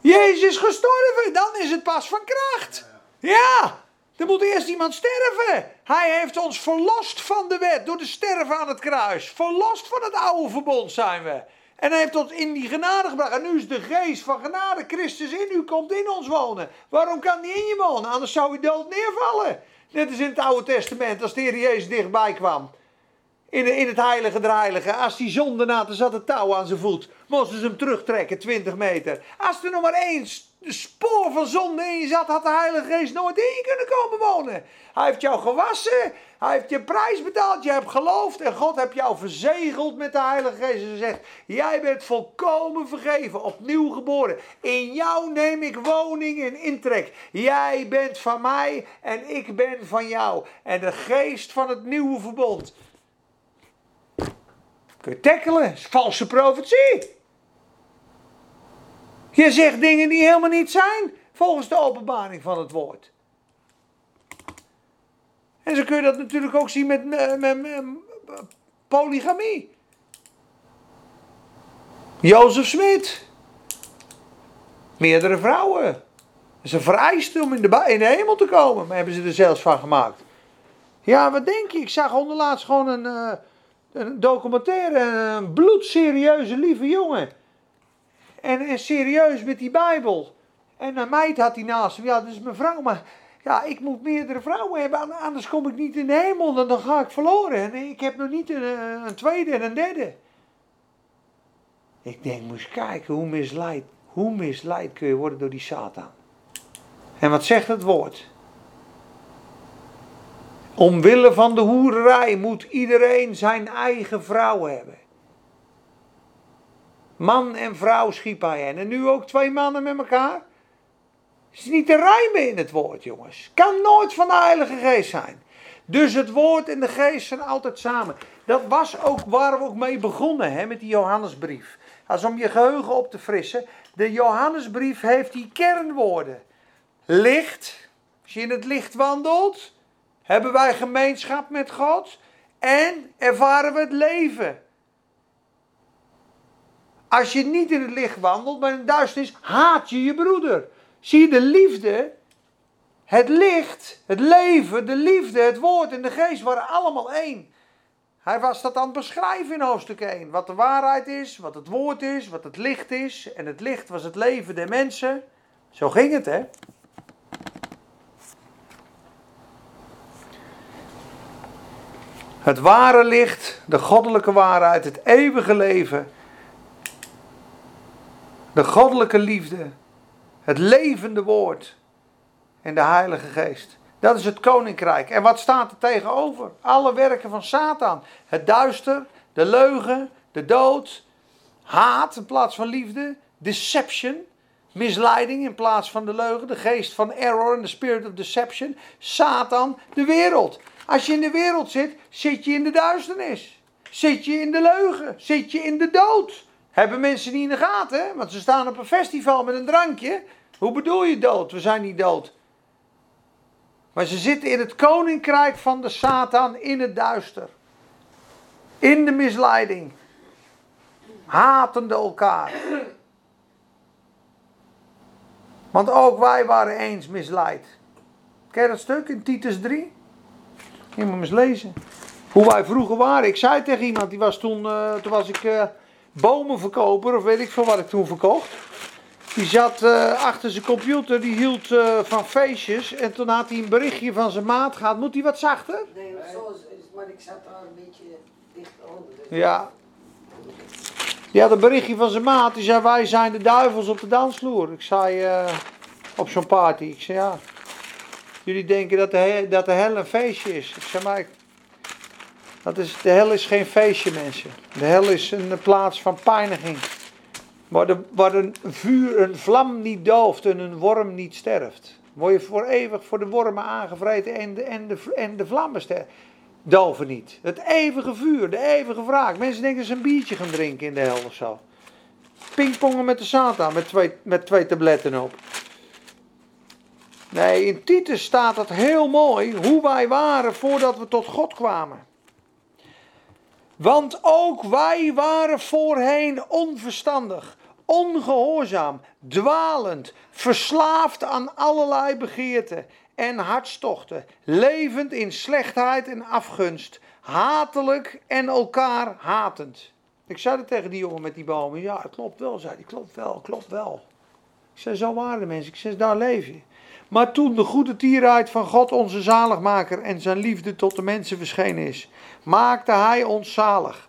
Jezus is gestorven, dan is het pas van kracht. Ja, er moet eerst iemand sterven. Hij heeft ons verlost van de wet door de sterven aan het kruis. Verlost van het oude verbond zijn we. En hij heeft ons in die genade gebracht. En nu is de geest van genade, Christus in u, komt in ons wonen. Waarom kan die in je wonen? Anders zou je dood neervallen. Net als in het Oude Testament, als de Heer Jezus dichtbij kwam. In, in het heilige der heiligen. Als die zonde na zat het touw aan zijn voet. Moesten ze hem terugtrekken, 20 meter. Als er nog maar één spoor van zonde in je zat, had de Heilige Geest nooit in je kunnen komen wonen. Hij heeft jou gewassen. Hij heeft je prijs betaald. Je hebt geloofd. En God heeft jou verzegeld met de Heilige Geest. En zegt, jij bent volkomen vergeven. Opnieuw geboren. In jou neem ik woning en intrek. Jij bent van mij en ik ben van jou. En de geest van het nieuwe verbond Kun je tackelen. is valse profetie. Je zegt dingen die helemaal niet zijn. Volgens de openbaring van het woord. En zo kun je dat natuurlijk ook zien met, met, met, met polygamie. Jozef Smit. Meerdere vrouwen. Dat is een vereiste om in de, in de hemel te komen. Maar hebben ze er zelfs van gemaakt. Ja, wat denk je? Ik zag onderlaatst gewoon een... Uh, een documentaire, een bloedserieuze lieve jongen. En, en serieus met die Bijbel. En een meid had hij naast hem. Ja, dat is mijn vrouw, maar ja, ik moet meerdere vrouwen hebben, anders kom ik niet in de hemel, dan, dan ga ik verloren. En ik heb nog niet een, een tweede en een derde. Ik denk, moest kijken hoe misleid, hoe misleid kun je worden door die Satan. En wat zegt het woord? Omwille van de hoererij moet iedereen zijn eigen vrouw hebben. Man en vrouw schiep hij hen. En nu ook twee mannen met elkaar. Is niet te rijmen in het woord, jongens. Kan nooit van de Heilige Geest zijn. Dus het woord en de geest zijn altijd samen. Dat was ook waar we ook mee begonnen, hè, met die Johannesbrief. Als om je geheugen op te frissen. De Johannesbrief heeft die kernwoorden. Licht, als je in het licht wandelt, hebben wij gemeenschap met God en ervaren we het leven. Als je niet in het licht wandelt, maar in het duisternis, haat je je broeder. Zie je de liefde, het licht, het leven, de liefde, het woord en de geest waren allemaal één. Hij was dat aan het beschrijven in hoofdstuk 1. Wat de waarheid is, wat het woord is, wat het licht is. En het licht was het leven der mensen. Zo ging het, hè? Het ware licht, de goddelijke waarheid, het eeuwige leven. De goddelijke liefde, het levende woord en de Heilige Geest. Dat is het koninkrijk. En wat staat er tegenover? Alle werken van Satan. Het duister, de leugen, de dood, haat in plaats van liefde, deception, misleiding in plaats van de leugen, de geest van error en de spirit of deception, Satan, de wereld. Als je in de wereld zit, zit je in de duisternis. Zit je in de leugen, zit je in de dood. Hebben mensen niet in de gaten, want ze staan op een festival met een drankje. Hoe bedoel je dood? We zijn niet dood. Maar ze zitten in het koninkrijk van de Satan in het duister. In de misleiding. Hatende elkaar. Want ook wij waren eens misleid. Ken je dat stuk in Titus 3? Je moet eens lezen. Hoe wij vroeger waren. Ik zei tegen iemand, die was toen, uh, toen was ik uh, bomenverkoper, of weet ik veel wat ik toen verkocht. Die zat uh, achter zijn computer, die hield van feestjes. En toen had hij een berichtje van zijn maat gehad. Moet hij wat zachter? Nee, maar ik zat daar een beetje dicht onder. Dus ja. Die had een berichtje van zijn maat. Die zei, wij zijn de duivels op de dansvloer. Ik zei, op zo'n party. Ik zei, ja. Jullie denken dat de, dat de hel een feestje is. Ik zeg maar, dat is, de hel is geen feestje mensen. De hel is een plaats van pijniging. Waar, de, waar een vuur, een vlam niet dooft en een worm niet sterft. Word je voor eeuwig voor de wormen aangevreten en de, en de, en de vlammen sterven. Doven niet. Het eeuwige vuur, de eeuwige wraak. Mensen denken dat ze een biertje gaan drinken in de hel of zo. pingpongen met de Satan met twee, met twee tabletten op. Nee, in Titus staat het heel mooi hoe wij waren voordat we tot God kwamen. Want ook wij waren voorheen onverstandig, ongehoorzaam, dwalend, verslaafd aan allerlei begeerten en hartstochten, levend in slechtheid en afgunst, hatelijk en elkaar hatend. Ik zei het tegen die jongen met die bomen. Ja, klopt wel, zei hij. Klopt wel, klopt wel. Ik zei, zo waren de mensen. Ik zei, daar leef je. Maar toen de goede tierheid van God, onze zaligmaker, en zijn liefde tot de mensen verschenen is, maakte hij ons zalig.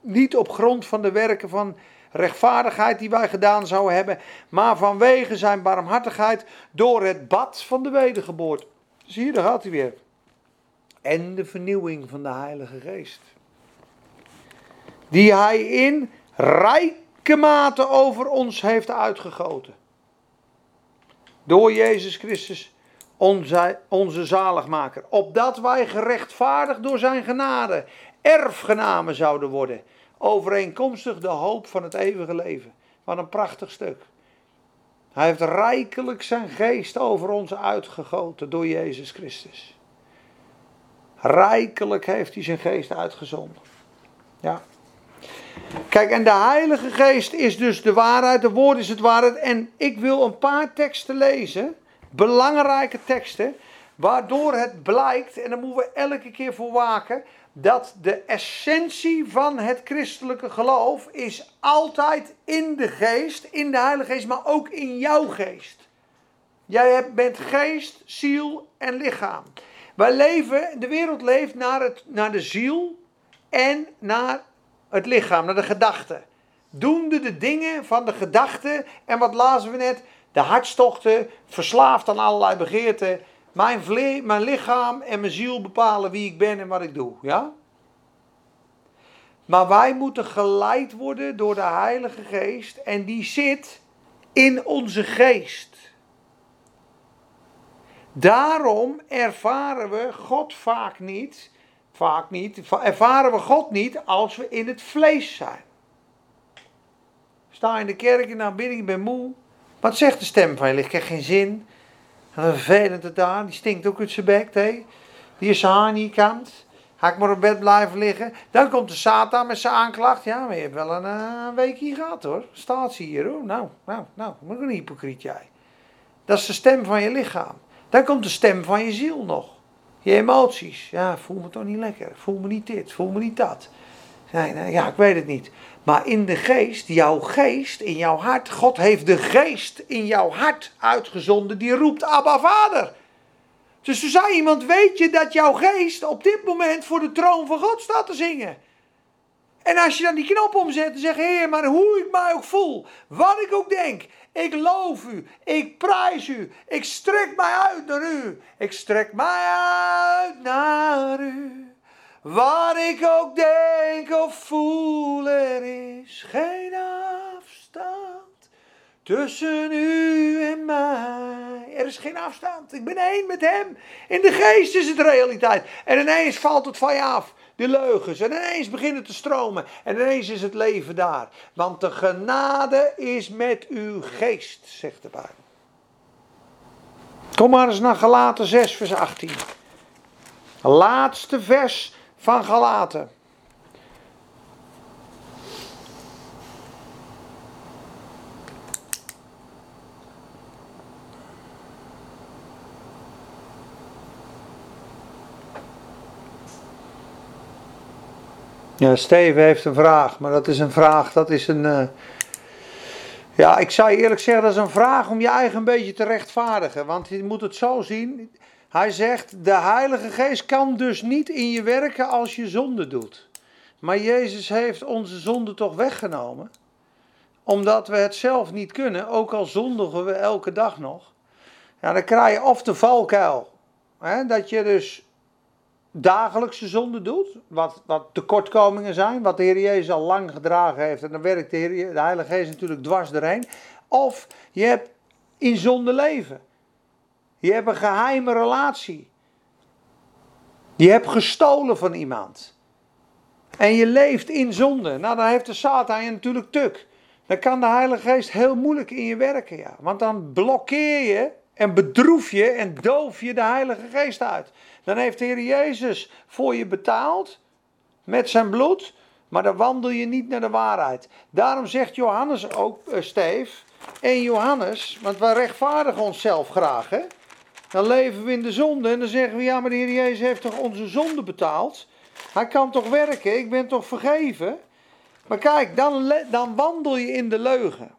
Niet op grond van de werken van rechtvaardigheid die wij gedaan zouden hebben, maar vanwege zijn barmhartigheid door het bad van de wedergeboorte. Zie je, daar gaat hij weer. En de vernieuwing van de Heilige Geest. Die hij in rijke mate over ons heeft uitgegoten. Door Jezus Christus, onze, onze zaligmaker. Opdat wij gerechtvaardigd door zijn genade erfgenamen zouden worden. Overeenkomstig de hoop van het eeuwige leven. Wat een prachtig stuk. Hij heeft rijkelijk zijn geest over ons uitgegoten door Jezus Christus. Rijkelijk heeft hij zijn geest uitgezonden. Ja. Kijk, en de Heilige Geest is dus de waarheid, de woord is het waarheid. En ik wil een paar teksten lezen, belangrijke teksten, waardoor het blijkt, en daar moeten we elke keer voor waken, dat de essentie van het christelijke geloof is altijd in de geest, in de Heilige Geest, maar ook in jouw geest. Jij bent geest, ziel en lichaam. Wij leven, de wereld leeft naar, het, naar de ziel en naar het lichaam, naar de gedachten. Doende de dingen van de gedachten en wat lazen we net? De hartstochten, verslaafd aan allerlei begeerten. Mijn, vle- mijn lichaam en mijn ziel bepalen wie ik ben en wat ik doe. Ja? Maar wij moeten geleid worden door de Heilige Geest en die zit in onze geest. Daarom ervaren we God vaak niet, vaak niet, ervaren we God niet als we in het vlees zijn. Sta in de kerk in de aanbidding, ik ben moe. Wat zegt de stem van je? Ik heb geen zin. Wat vervelend het daar, die stinkt ook uit zijn bek, hé. Die is zijn haar niet kant. Ga ik maar op bed blijven liggen. Dan komt de Satan met zijn aanklacht. Ja, maar je hebt wel een, week hier gehad hoor. Staat ze hier hoor. Nou, nou, nou. Moet een hypocriet jij. Dat is de stem van je lichaam. Dan komt de stem van je ziel nog. Je emoties. Ja, voel me toch niet lekker. Voel me niet dit. Voel me niet dat. Nee, nee, ja, ik weet het niet. Maar in de geest, jouw geest, in jouw hart. God heeft de geest in jouw hart uitgezonden. Die roept Abba Vader. Dus toen zei iemand, weet je dat jouw geest op dit moment voor de troon van God staat te zingen? En als je dan die knop omzet en zegt, Heer, maar hoe ik mij ook voel, wat ik ook denk, ik loof u, ik prijs u, ik strek mij uit naar u, ik strek mij uit naar u. Wat ik ook denk of voel, er is geen afstand tussen u en mij. Er is geen afstand. Ik ben één met hem. In de geest is het realiteit. En ineens valt het van je af. De leugens. En ineens beginnen te stromen. En ineens is het leven daar. Want de genade is met uw geest, zegt de Bijbel. Kom maar eens naar Galaten 6, vers 18. Laatste vers van Galaten. Ja, Steven heeft een vraag, maar dat is een vraag, dat is een... Uh... Ja, ik zou je eerlijk zeggen, dat is een vraag om je eigen een beetje te rechtvaardigen. Want je moet het zo zien. Hij zegt, de Heilige Geest kan dus niet in je werken als je zonde doet. Maar Jezus heeft onze zonde toch weggenomen. Omdat we het zelf niet kunnen, ook al zondigen we elke dag nog. Ja, dan krijg je of de valkuil. Hè, dat je dus dagelijkse zonde doet, wat, wat tekortkomingen zijn, wat de Heer Jezus al lang gedragen heeft, en dan werkt de, Heer, de Heilige Geest natuurlijk dwars doorheen. Of je hebt in zonde leven. Je hebt een geheime relatie. Je hebt gestolen van iemand. En je leeft in zonde. Nou, dan heeft de Satan je natuurlijk tuk. dan kan de Heilige Geest heel moeilijk in je werken. Ja. Want dan blokkeer je en bedroef je en doof je de Heilige Geest uit. Dan heeft de Heer Jezus voor je betaald met zijn bloed, maar dan wandel je niet naar de waarheid. Daarom zegt Johannes ook, uh, Steef, en Johannes, want wij rechtvaardigen onszelf graag, hè? Dan leven we in de zonde en dan zeggen we, ja, maar de Heer Jezus heeft toch onze zonde betaald? Hij kan toch werken, ik ben toch vergeven? Maar kijk, dan, dan wandel je in de leugen.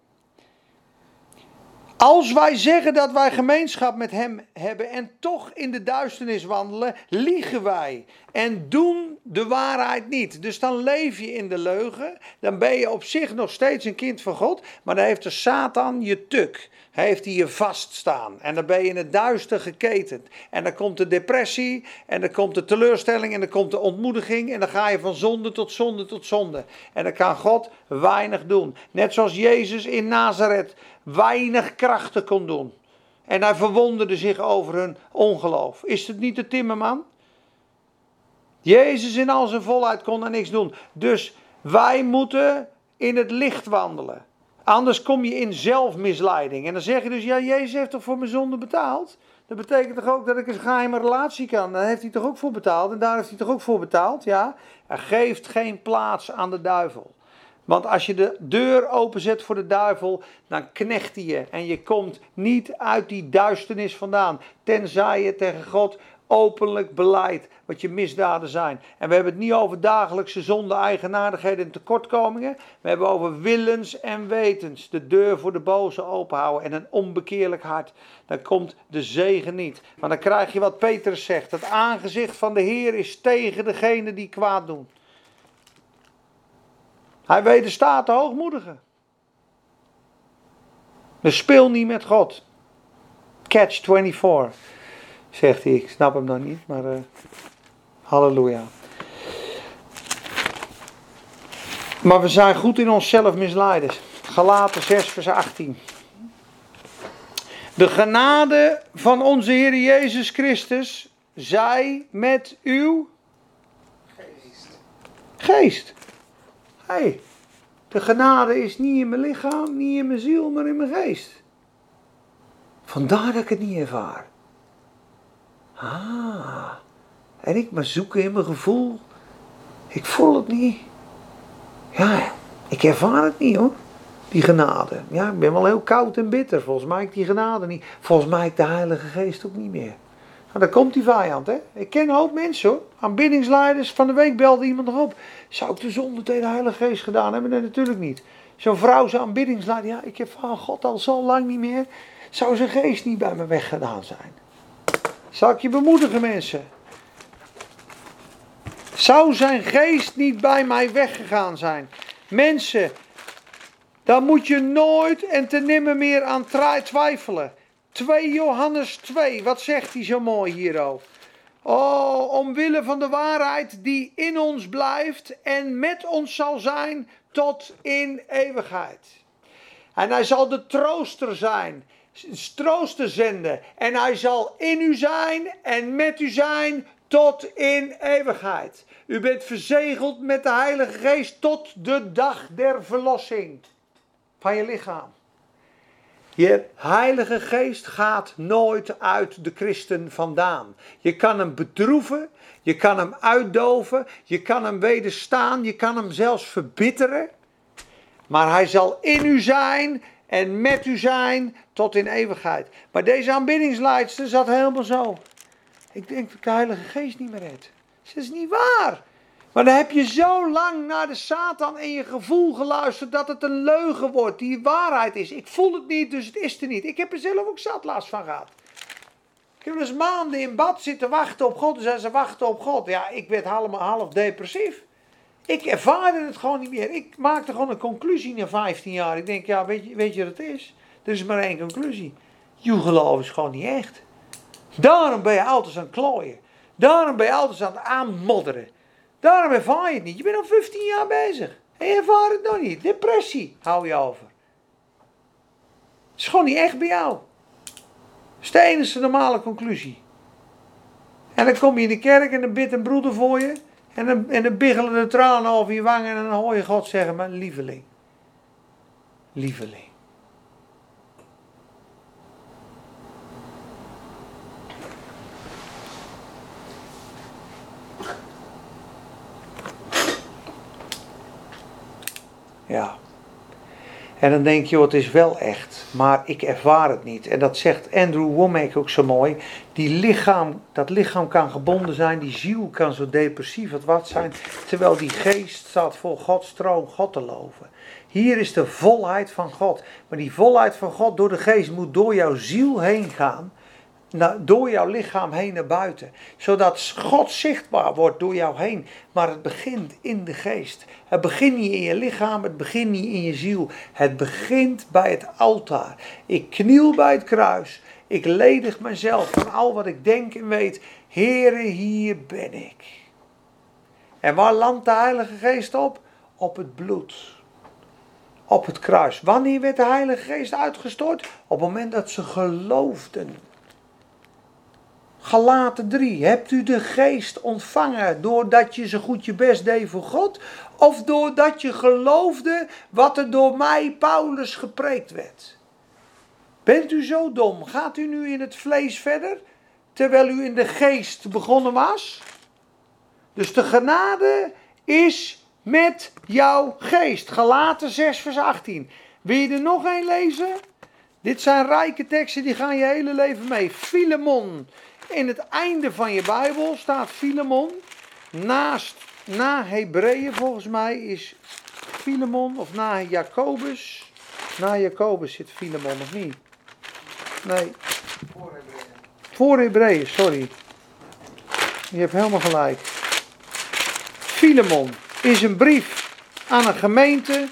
Als wij zeggen dat wij gemeenschap met Hem hebben en toch in de duisternis wandelen, liegen wij en doen de waarheid niet. Dus dan leef je in de leugen, dan ben je op zich nog steeds een kind van God, maar dan heeft de Satan je tuk. Hij heeft hij je vaststaan en dan ben je in het duister geketend. En dan komt de depressie en dan komt de teleurstelling en dan komt de ontmoediging en dan ga je van zonde tot zonde tot zonde. En dan kan God weinig doen. Net zoals Jezus in Nazareth weinig krachten kon doen. En hij verwonderde zich over hun ongeloof. Is het niet de timmerman? Jezus in al zijn volheid kon er niks doen. Dus wij moeten in het licht wandelen. Anders kom je in zelfmisleiding. En dan zeg je dus, ja, Jezus heeft toch voor mijn zonde betaald? Dat betekent toch ook dat ik een geheime relatie kan? Daar heeft hij toch ook voor betaald? En daar heeft hij toch ook voor betaald? Ja, er geeft geen plaats aan de duivel. Want als je de deur openzet voor de duivel, dan knecht hij je. En je komt niet uit die duisternis vandaan. Tenzij je tegen God openlijk beleid wat je misdaden zijn. En we hebben het niet over dagelijkse zonde, eigenaardigheden en tekortkomingen. We hebben over willens en wetens. De deur voor de boze openhouden en een onbekeerlijk hart. Dan komt de zegen niet. Maar dan krijg je wat Petrus zegt. Het aangezicht van de Heer is tegen degene die kwaad doen. Hij wederstaat de hoogmoedigen. Dus speel niet met God. Catch 24, zegt hij. Ik snap hem nog niet, maar uh, halleluja. Maar we zijn goed in onszelf misleiden. Galaten 6, vers 18. De genade van onze Heer Jezus Christus zij met uw Geest. geest. Hey, de genade is niet in mijn lichaam, niet in mijn ziel, maar in mijn geest. Vandaar dat ik het niet ervaar. Ah, en ik maar zoeken in mijn gevoel. Ik voel het niet. Ja, ik ervaar het niet hoor. Die genade. Ja, ik ben wel heel koud en bitter. Volgens mij ik die genade niet. Volgens mij ik de Heilige Geest ook niet meer. Nou, daar komt die vijand, hè. Ik ken een hoop mensen, hoor. Aanbiddingsleiders. Van de week belde iemand nog op. Zou ik de zonde tegen de Heilige Geest gedaan hebben? Nee, natuurlijk niet. Zo'n vrouw, zo'n aanbiddingsleider. Ja, ik heb van God al zo lang niet meer. Zou zijn geest niet bij me weggedaan zijn? Zal ik je bemoedigen, mensen? Zou zijn geest niet bij mij weggegaan zijn? Mensen, daar moet je nooit en te nimmer meer aan twijfelen. 2 Johannes 2, wat zegt hij zo mooi hierover? Oh, omwille van de waarheid die in ons blijft en met ons zal zijn tot in eeuwigheid. En hij zal de trooster zijn, trooster zenden. En hij zal in u zijn en met u zijn tot in eeuwigheid. U bent verzegeld met de Heilige Geest tot de dag der verlossing van je lichaam. Je Heilige Geest gaat nooit uit de christen vandaan. Je kan hem bedroeven, je kan hem uitdoven, je kan hem wederstaan, je kan hem zelfs verbitteren. Maar hij zal in u zijn en met u zijn tot in eeuwigheid. Maar deze aanbiddingsleidster zat helemaal zo. Ik denk dat ik de Heilige Geest niet meer red. Dat is niet waar. Maar dan heb je zo lang naar de Satan en je gevoel geluisterd dat het een leugen wordt, die waarheid is. Ik voel het niet, dus het is er niet. Ik heb er zelf ook zat last van gehad. Ik heb dus maanden in bad zitten wachten op God. Dus ze wachten op God. Ja, ik werd half, half depressief. Ik ervaarde het gewoon niet meer. Ik maakte gewoon een conclusie na 15 jaar. Ik denk, ja, weet je, weet je wat het is? Er is maar één conclusie. Je geloof is gewoon niet echt. Daarom ben je altijd aan het klooien. Daarom ben je altijd aan het aanmodderen. Daarom ervaar je het niet. Je bent al 15 jaar bezig. En je ervaart het nog niet. Depressie hou je over. Het is gewoon niet echt bij jou. Dat is de enige normale conclusie. En dan kom je in de kerk en dan bidt een broeder voor je. En dan, en dan biggelen de tranen over je wangen en dan hoor je God zeggen, mijn lieveling. lieveling. Ja. En dan denk je, het is wel echt, maar ik ervaar het niet. En dat zegt Andrew Womack ook zo mooi. Die lichaam, dat lichaam kan gebonden zijn, die ziel kan zo depressief het wat zijn, terwijl die geest staat vol Gods stroom God te loven. Hier is de volheid van God. Maar die volheid van God door de geest moet door jouw ziel heen gaan door jouw lichaam heen naar buiten. Zodat God zichtbaar wordt door jou heen. Maar het begint in de geest. Het begint niet in je lichaam, het begint niet in je ziel. Het begint bij het altaar. Ik kniel bij het kruis. Ik ledig mezelf van al wat ik denk en weet. Heere, hier ben ik. En waar landt de Heilige Geest op? Op het bloed. Op het kruis. Wanneer werd de Heilige Geest uitgestort? Op het moment dat ze geloofden. Galaten 3. Hebt u de geest ontvangen doordat je zo goed je best deed voor God? Of doordat je geloofde wat er door mij, Paulus, gepreekt werd? Bent u zo dom? Gaat u nu in het vlees verder? Terwijl u in de geest begonnen was? Dus de genade is met jouw geest. Galaten 6, vers 18. Wil je er nog een lezen? Dit zijn rijke teksten, die gaan je hele leven mee. Filemon, in het einde van je Bijbel staat Filemon. Naast, na Hebreeën volgens mij is Filemon, of na Jacobus. Na Jacobus zit Filemon, of niet? Nee. Voor Hebreeën. Voor sorry. Je hebt helemaal gelijk. Filemon is een brief aan een gemeente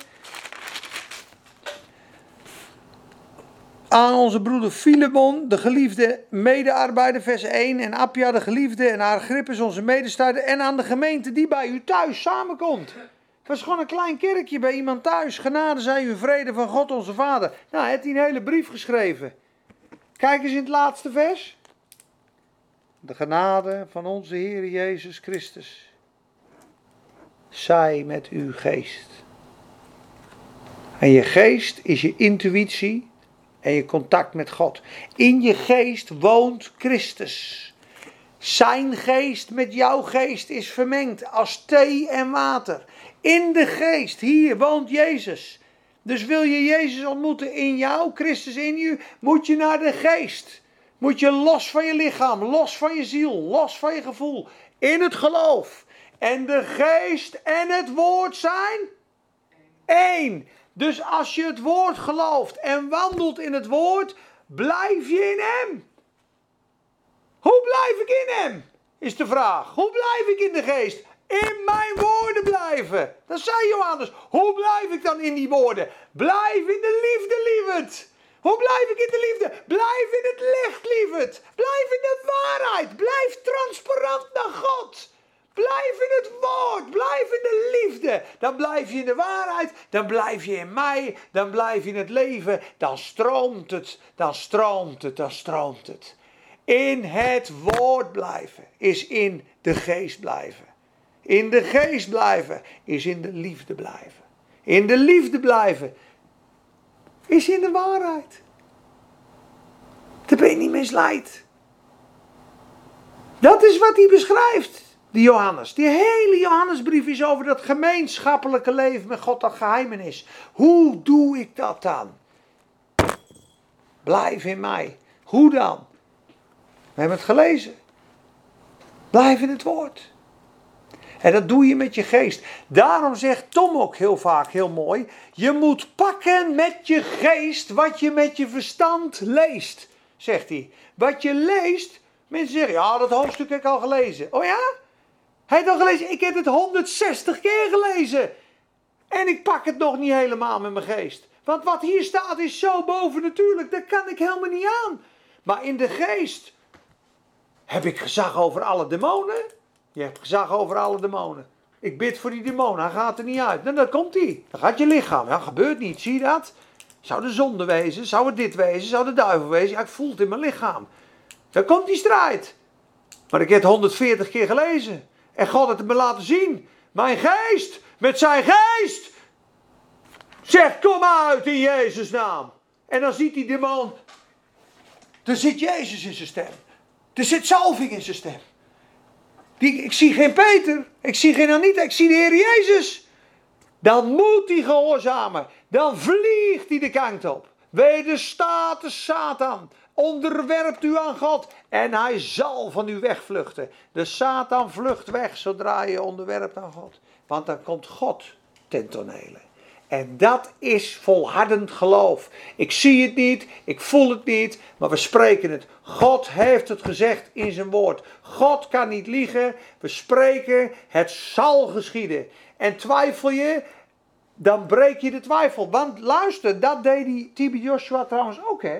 aan onze broeder Filemon, de geliefde medearbeider, vers 1. En Appia, de geliefde, en Agrippus, onze medestrijder. En aan de gemeente die bij u thuis samenkomt. Het was gewoon een klein kerkje bij iemand thuis. Genade zij u vrede van God onze Vader. Nou, hij heeft een hele brief geschreven. Kijk eens in het laatste vers. De genade van onze Heer Jezus Christus. Zij met uw geest. En je geest is je intuïtie en je contact met God. In je geest woont Christus. Zijn geest met jouw geest is vermengd als thee en water. In de geest, hier woont Jezus. Dus wil je Jezus ontmoeten in jou, Christus in je, moet je naar de geest. Moet je los van je lichaam, los van je ziel, los van je gevoel. In het geloof. En de geest en het woord zijn één. Dus als je het woord gelooft en wandelt in het woord, blijf je in hem. Hoe blijf ik in hem? Is de vraag. Hoe blijf ik in de geest? In mijn woorden blijven. Dat zei Johannes. Hoe blijf ik dan in die woorden? Blijf in de liefde, lieverd. Hoe blijf ik in de liefde? Blijf in het licht, lieverd. Blijf in de waarheid. Blijf transparant naar God. Blijf in het woord, blijf in de liefde. Dan blijf je in de waarheid, dan blijf je in mij, dan blijf je in het leven. Dan stroomt het, dan stroomt het, dan stroomt het. In het woord blijven is in de geest blijven. In de geest blijven is in de liefde blijven. In de liefde blijven is in de waarheid. Dan ben je niet misleid. Dat is wat hij beschrijft. Die Johannes. Die hele Johannesbrief is over dat gemeenschappelijke leven met God dat geheimenis. Hoe doe ik dat dan? Blijf in mij. Hoe dan? We hebben het gelezen. Blijf in het woord. En dat doe je met je geest. Daarom zegt Tom ook heel vaak heel mooi: je moet pakken met je geest wat je met je verstand leest, zegt hij. Wat je leest, mensen zeggen: ja, dat hoofdstuk heb ik al gelezen. Oh ja? Hij heeft al gelezen, ik heb het 160 keer gelezen. En ik pak het nog niet helemaal met mijn geest. Want wat hier staat is zo bovennatuurlijk, dat kan ik helemaal niet aan. Maar in de geest heb ik gezag over alle demonen. Je hebt gezag over alle demonen. Ik bid voor die demon, hij gaat er niet uit. Nou, dan komt hij. Dan gaat je lichaam. Ja, gebeurt niet, zie je dat? Zou de zonde wezen? Zou het dit wezen? Zou de duivel wezen? Ja, ik voel het in mijn lichaam. Dan komt die strijd. Maar ik heb het 140 keer gelezen. En God heeft het me laten zien. Mijn geest, met zijn geest, Zeg, kom uit in Jezus' naam. En dan ziet die demon. Er zit Jezus in zijn stem. Er zit zalving in zijn stem. Die, ik zie geen Peter. Ik zie geen Anita. Ik zie de Heer Jezus. Dan moet hij gehoorzamen. Dan vliegt hij de kant op. Wederstaat de Satan. Onderwerpt u aan God. En hij zal van u wegvluchten. De Satan vlucht weg zodra je onderwerpt aan God. Want dan komt God ten tonele. En dat is volhardend geloof. Ik zie het niet, ik voel het niet, maar we spreken het. God heeft het gezegd in zijn woord. God kan niet liegen. We spreken, het zal geschieden. En twijfel je, dan breek je de twijfel. Want luister, dat deed die Tibi Joshua trouwens ook, hè?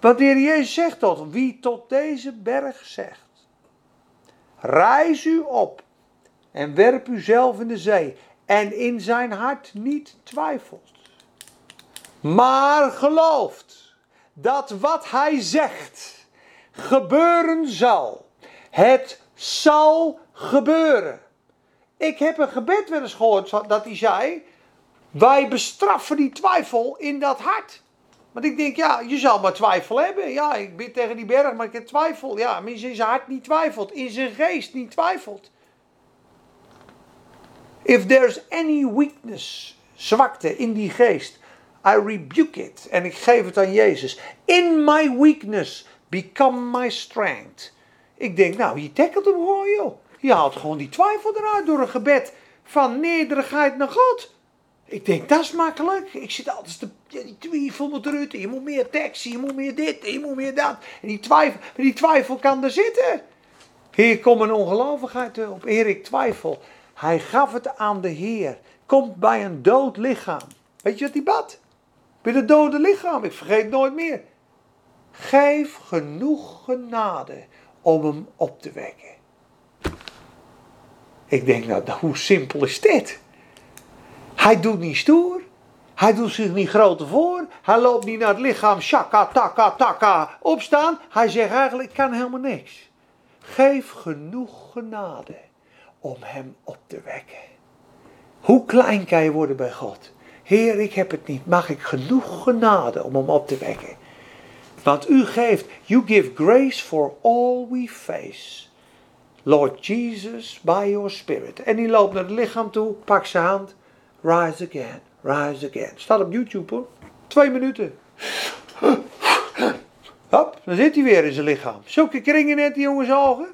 Want de Heer Jezus zegt tot wie tot deze berg zegt: Rijs u op en werp uzelf in de zee en in zijn hart niet twijfelt, maar gelooft dat wat hij zegt gebeuren zal. Het zal gebeuren. Ik heb een gebed wel eens gehoord dat hij zei: Wij bestraffen die twijfel in dat hart. Want ik denk, ja, je zal maar twijfel hebben. Ja, ik bid tegen die berg, maar ik heb twijfel. Ja, maar in zijn hart niet twijfelt, in zijn geest niet twijfelt. If there's any weakness, zwakte in die geest, I rebuke it. En ik geef het aan Jezus. In my weakness, become my strength. Ik denk, nou, je tackelt hem gewoon, joh. Je haalt gewoon die twijfel eruit door een gebed van nederigheid naar God. Ik denk, dat is makkelijk. Ik zit altijd te, die twijfel moet eruit. Je moet meer tekst, je moet meer dit, je moet meer dat. En die twijfel, die twijfel kan er zitten. Heer, kom een ongelovigheid op. Heer, ik twijfel. Hij gaf het aan de Heer. Komt bij een dood lichaam. Weet je wat hij bad? Bij het dode lichaam. Ik vergeet nooit meer. Geef genoeg genade om hem op te wekken. Ik denk, nou, hoe simpel is dit? Hij doet niet stoer. Hij doet zich niet groter voor. Hij loopt niet naar het lichaam, shaka, taka, taka, opstaan. Hij zegt eigenlijk, ik kan helemaal niks. Geef genoeg genade om hem op te wekken. Hoe klein kan je worden bij God? Heer, ik heb het niet. Mag ik genoeg genade om hem op te wekken? Want u geeft, you give grace for all we face. Lord Jesus, by your spirit. En die loopt naar het lichaam toe, pakt zijn hand. Rise again, rise again. Staat op YouTube hoor. Twee minuten. Hop, dan zit hij weer in zijn lichaam. Zulke kringen net die jongens ogen.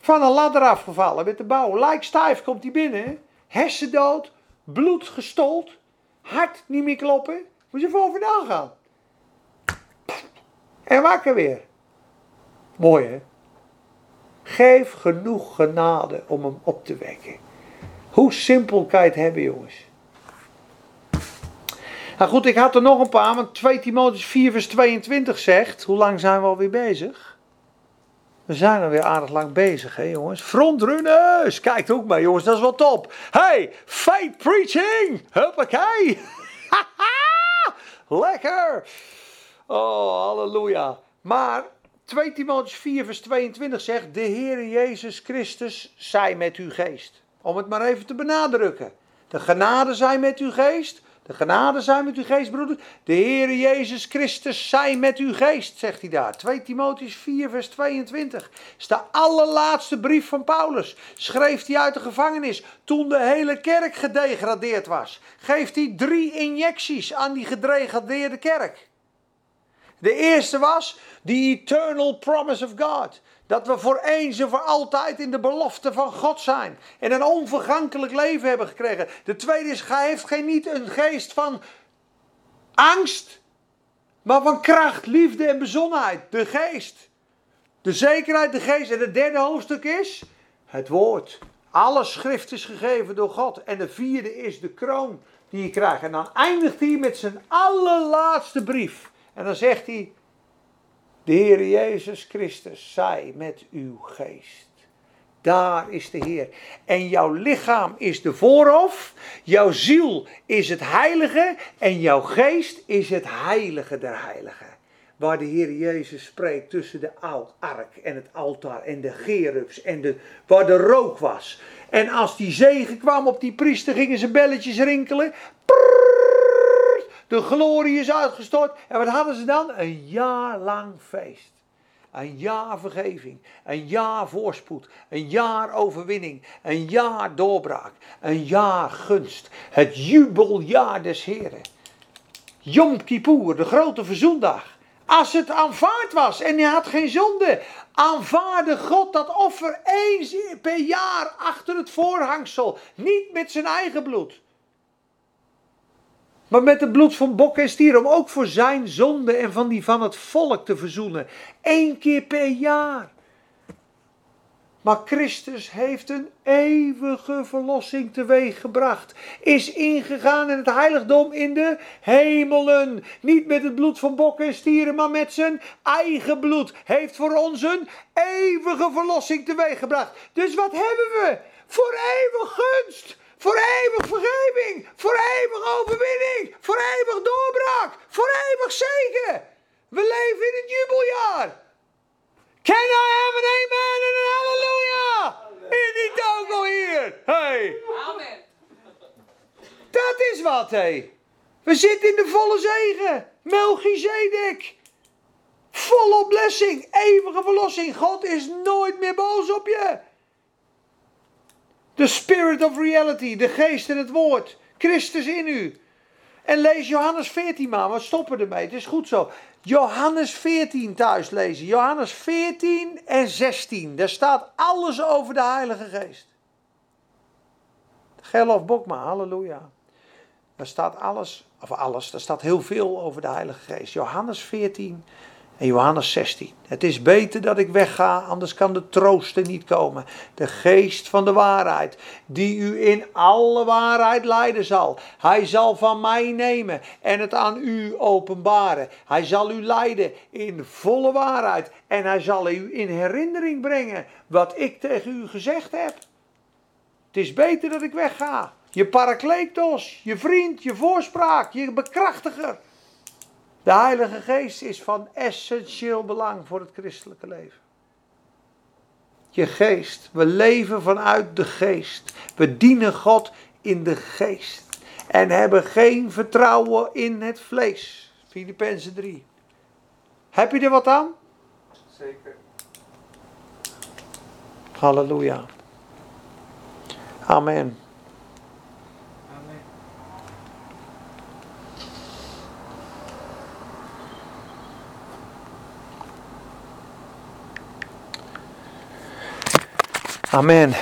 Van een ladder afgevallen met de bouw. Like stijf komt hij binnen. Hersendood, bloed gestold, hart niet meer kloppen. Moet je even over nagaan. En wakker weer. Mooi hè? Geef genoeg genade om hem op te wekken. Hoe simpel kan je het hebben, jongens? Nou goed, ik had er nog een paar, want 2 Timotheus 4 vers 22 zegt, hoe lang zijn we alweer bezig? We zijn alweer aardig lang bezig, hè jongens. Frontrunners, kijk ook maar jongens, dat is wel top. Hey, faith preaching, huppakee. Lekker. Oh, halleluja. Maar 2 Timotheus 4 vers 22 zegt, de Heer Jezus Christus zij met uw geest. Om het maar even te benadrukken. De genade zij met uw geest. De genade zij met uw geest, broeder. De Heere Jezus Christus zij met uw geest, zegt hij daar. 2 Timotheus 4, vers 22. is de allerlaatste brief van Paulus. Schreef hij uit de gevangenis toen de hele kerk gedegradeerd was. Geeft hij drie injecties aan die gedegradeerde kerk. De eerste was the eternal promise of God. Dat we voor eens en voor altijd in de belofte van God zijn. En een onvergankelijk leven hebben gekregen. De tweede is, hij heeft geen, niet een geest van angst. Maar van kracht, liefde en bezonnenheid. De geest. De zekerheid, de geest. En het derde hoofdstuk is het woord. Alle schrift is gegeven door God. En de vierde is de kroon die je krijgt. En dan eindigt hij met zijn allerlaatste brief. En dan zegt hij, de Heer Jezus Christus, zij met uw geest. Daar is de Heer. En jouw lichaam is de voorhof, jouw ziel is het heilige en jouw geest is het heilige der heiligen. waar de Heer Jezus spreekt tussen de ark en het altaar en de gerubs en de, waar de rook was. En als die zegen kwam op die priester gingen ze belletjes rinkelen. De glorie is uitgestort. En wat hadden ze dan? Een jaar lang feest. Een jaar vergeving, een jaar voorspoed, een jaar overwinning, een jaar doorbraak, een jaar gunst. Het jubeljaar des Heren. Yom Kippur, de grote verzoendag. Als het aanvaard was en hij had geen zonde, aanvaarde God dat offer eens per jaar achter het voorhangsel. Niet met zijn eigen bloed. Maar met het bloed van bok en stier, om ook voor zijn zonde en van die van het volk te verzoenen. Eén keer per jaar. Maar Christus heeft een eeuwige verlossing teweeggebracht. Is ingegaan in het heiligdom in de hemelen. Niet met het bloed van bokken en stieren, maar met zijn eigen bloed. Heeft voor ons een eeuwige verlossing teweeggebracht. Dus wat hebben we? Voor eeuwig gunst. Voor eeuwig vergeving. Voor eeuwig overwinning. Voor eeuwig doorbraak. Voor eeuwig zegen. We leven in het jubeljaar. Can I have an amen en een halleluja? In die togo hier. Hey. Amen. Dat is wat, hé. We zitten in de volle zegen. Melchizedek. Volle blessing. Eeuwige verlossing. God is nooit meer boos op je. The spirit of reality. De geest en het woord. Christus in u. En lees Johannes 14 maar. We stoppen ermee. Het is goed zo. Johannes 14 thuis lezen. Johannes 14 en 16. Daar staat alles over de Heilige Geest. Gerlof Bokma, halleluja. Daar staat alles, of alles, daar staat heel veel over de Heilige Geest. Johannes 14 en Johannes 16. Het is beter dat ik wegga, anders kan de trooster niet komen. De geest van de waarheid, die u in alle waarheid leiden zal. Hij zal van mij nemen en het aan u openbaren. Hij zal u leiden in volle waarheid en hij zal u in herinnering brengen wat ik tegen u gezegd heb. Het is beter dat ik wegga. Je parakletos, je vriend, je voorspraak, je bekrachtiger. De Heilige Geest is van essentieel belang voor het christelijke leven. Je geest. We leven vanuit de geest. We dienen God in de geest. En hebben geen vertrouwen in het vlees. Filippenzen 3. Heb je er wat aan? Zeker. Halleluja. Amen. Amen. Amen.